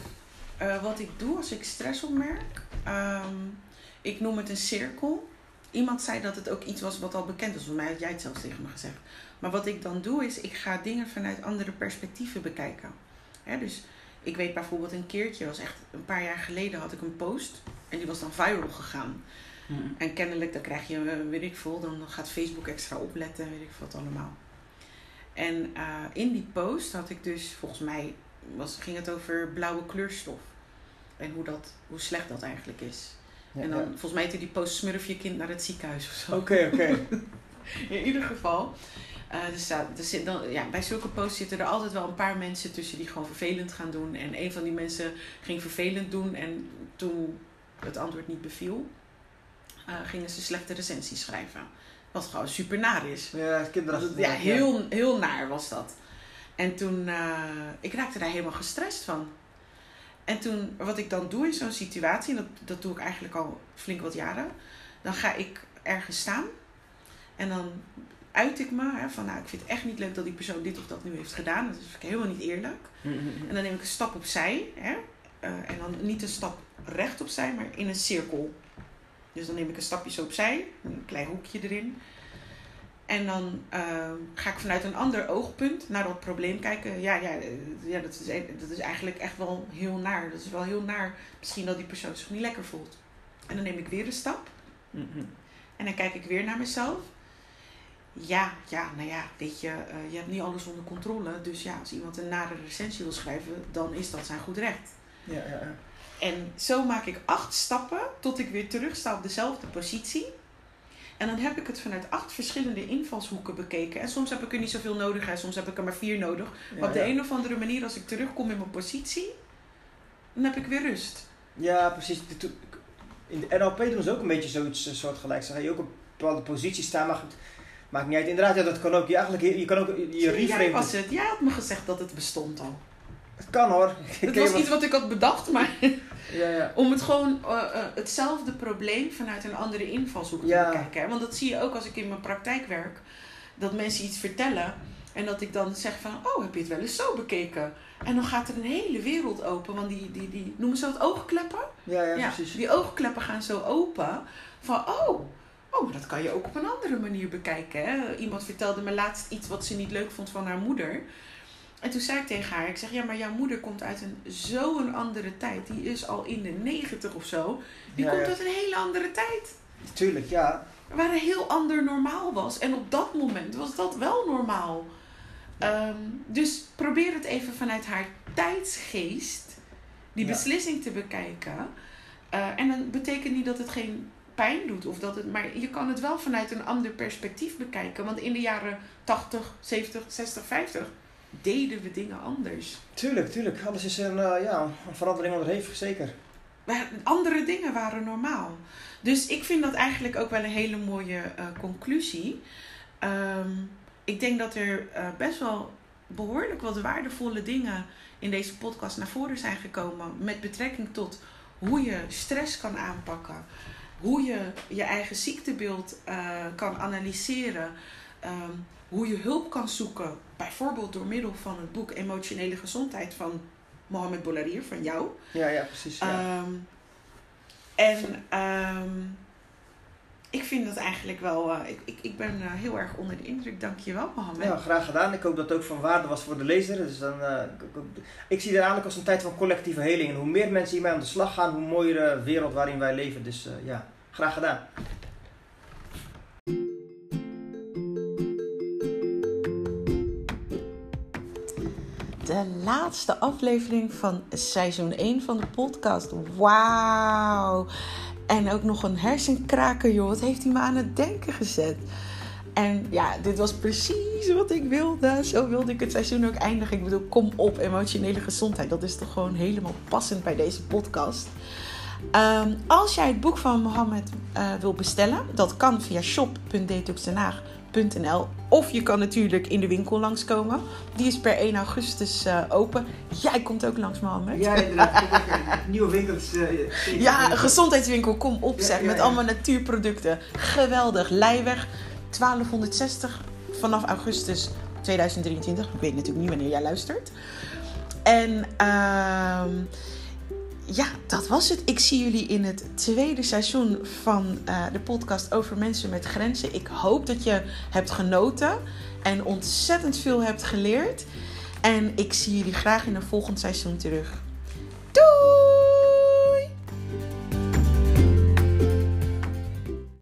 uh, wat ik doe als ik stress opmerk, um, ik noem het een cirkel. Iemand zei dat het ook iets was wat al bekend was. Voor mij had jij het zelfs tegen me gezegd. Maar wat ik dan doe is, ik ga dingen vanuit andere perspectieven bekijken. Hè, dus ik weet bijvoorbeeld een keertje, was echt een paar jaar geleden, had ik een post. En die was dan viral gegaan. Hmm. En kennelijk, dan krijg je, eh, weet ik veel, dan gaat Facebook extra opletten, weet ik wat allemaal. En uh, in die post had ik dus, volgens mij was, ging het over blauwe kleurstof. En hoe, dat, hoe slecht dat eigenlijk is. en dan, volgens mij heette die post smurf je kind naar het ziekenhuis of zo. Oké, oké. In ieder geval. Uh, dus, dus dan, ja, bij zulke posts zitten er altijd wel een paar mensen tussen die gewoon vervelend gaan doen. En een van die mensen ging vervelend doen. En toen het antwoord niet beviel, uh, gingen ze slechte recensies schrijven. Wat gewoon super naar is. Ja, kinderachtig. Ja, heel, heel naar was dat. En toen, uh, ik raakte daar helemaal gestrest van. En toen, wat ik dan doe in zo'n situatie, dat, dat doe ik eigenlijk al flink wat jaren. Dan ga ik ergens staan. En dan uit ik me hè, van, nou, ik vind het echt niet leuk dat die persoon dit of dat nu heeft gedaan. Dat is helemaal niet eerlijk. Mm-hmm. En dan neem ik een stap opzij. Hè, uh, en dan niet een stap recht opzij, maar in een cirkel. Dus dan neem ik een stapje zo opzij, een klein hoekje erin. En dan uh, ga ik vanuit een ander oogpunt naar dat probleem kijken. Ja, ja, eh, ja dat, is, dat is eigenlijk echt wel heel naar. Dat is wel heel naar. Misschien dat die persoon zich niet lekker voelt. En dan neem ik weer een stap. Mm-hmm. En dan kijk ik weer naar mezelf. Ja, ja, nou ja, weet je, uh, je hebt niet alles onder controle. Dus ja, als iemand een nare recensie wil schrijven, dan is dat zijn goed recht. Ja, ja, ja. En zo maak ik acht stappen tot ik weer terug sta op dezelfde positie. En dan heb ik het vanuit acht verschillende invalshoeken bekeken. En soms heb ik er niet zoveel nodig en soms heb ik er maar vier nodig. maar op de een of andere manier, als ik terugkom in mijn positie, dan heb ik weer rust. Ja, precies. In de NLP doen ze ook een beetje zoiets eh, soortgelijks. Dan ga je ook op een bepaalde positie staan, maar maakt niet uit. Inderdaad, ja, dat kan ook. Je, eigenlijk, je kan ook je reframe... Jij was het. Jij had me gezegd dat het bestond al. Het kan hoor. Het was iets wat ik had bedacht, maar Ja, ja. om het gewoon uh, uh, hetzelfde probleem vanuit een andere invalshoek te Ja. bekijken. Hè? Want dat zie je ook als ik in mijn praktijk werk. Dat mensen iets vertellen en dat ik dan zeg van, oh, heb je het wel eens zo bekeken? En dan gaat er een hele wereld open, want die, die, die noemen ze dat oogkleppen? Ja, ja, precies. die oogkleppen gaan zo open van, oh, oh, dat kan je ook op een andere manier bekijken. Hè? Iemand vertelde me laatst iets wat ze niet leuk vond van haar moeder. En toen zei ik tegen haar, ik zeg, ja, maar jouw moeder komt uit een zo'n andere tijd. Die is al in de negentig of zo. Die Ja, komt ja. uit een hele andere tijd. Tuurlijk, ja. Waar een heel ander normaal was. En op dat moment was dat wel normaal. Ehm, dus probeer het even vanuit haar tijdsgeest, die beslissing te bekijken. Eh, en dan betekent niet dat het geen pijn doet, of dat het, maar je kan het wel vanuit een ander perspectief bekijken. Want in de jaren 80, 70, 60, 50 deden we dingen anders. Tuurlijk, tuurlijk. Alles is een, eh, ja, een verandering onderhevig, zeker. Maar andere dingen waren normaal. Dus ik vind dat eigenlijk ook wel een hele mooie eh, conclusie. Ehm, ik denk dat er eh, best wel behoorlijk wat waardevolle dingen in deze podcast naar voren zijn gekomen. Met betrekking tot hoe je stress kan aanpakken. Hoe je je eigen ziektebeeld eh, kan analyseren. ehm, hoe je hulp kan zoeken. Bijvoorbeeld door middel van het boek Emotionele Gezondheid van Mohamed Boularier, van jou. Ja, ja, precies. Ja. Ehm, en ehm, ik vind dat eigenlijk wel. eh, ik, ik, ik ben eh, heel erg onder de indruk. Dank je wel, Mohammed. Ja, graag gedaan. Ik hoop dat het ook van waarde was voor de lezer. Dus dan, eh, ik, ik- ik zie het eigenlijk als een tijd van collectieve heling. En hoe meer mensen hiermee aan de slag gaan, hoe mooier de wereld waarin wij leven. Dus eh, ja, graag gedaan. De laatste aflevering van seizoen 1 van de podcast. Wauw. En ook nog een hersenkraker, joh. Wat heeft hij me aan het denken gezet? En ja, dit was precies wat ik wilde. Zo wilde ik het seizoen ook eindigen. Ik bedoel, kom op, emotionele gezondheid. Dat is toch gewoon helemaal passend bij deze podcast. Ehm, als jij het boek van Mohammed eh, wil bestellen, dat kan via shop.detoxdenhaag.nl of je kan natuurlijk in de winkel langskomen. Die is per 1 augustus eh, open. Jij komt ook langs, Mohammed. Ja, inderdaad. Nieuwe winkels. Ja, een gezondheidswinkel, kom op Ja, zeg. ja, met ja. allemaal natuurproducten. Geweldig. Leiweg 1260 vanaf augustus 2023. Ik weet natuurlijk niet wanneer jij luistert. En ehm, ja, dat was het. Ik zie jullie in het tweede seizoen van eh, de podcast over mensen met grenzen. Ik hoop dat je hebt genoten en ontzettend veel hebt geleerd. En ik zie jullie graag in een volgend seizoen terug. Doei!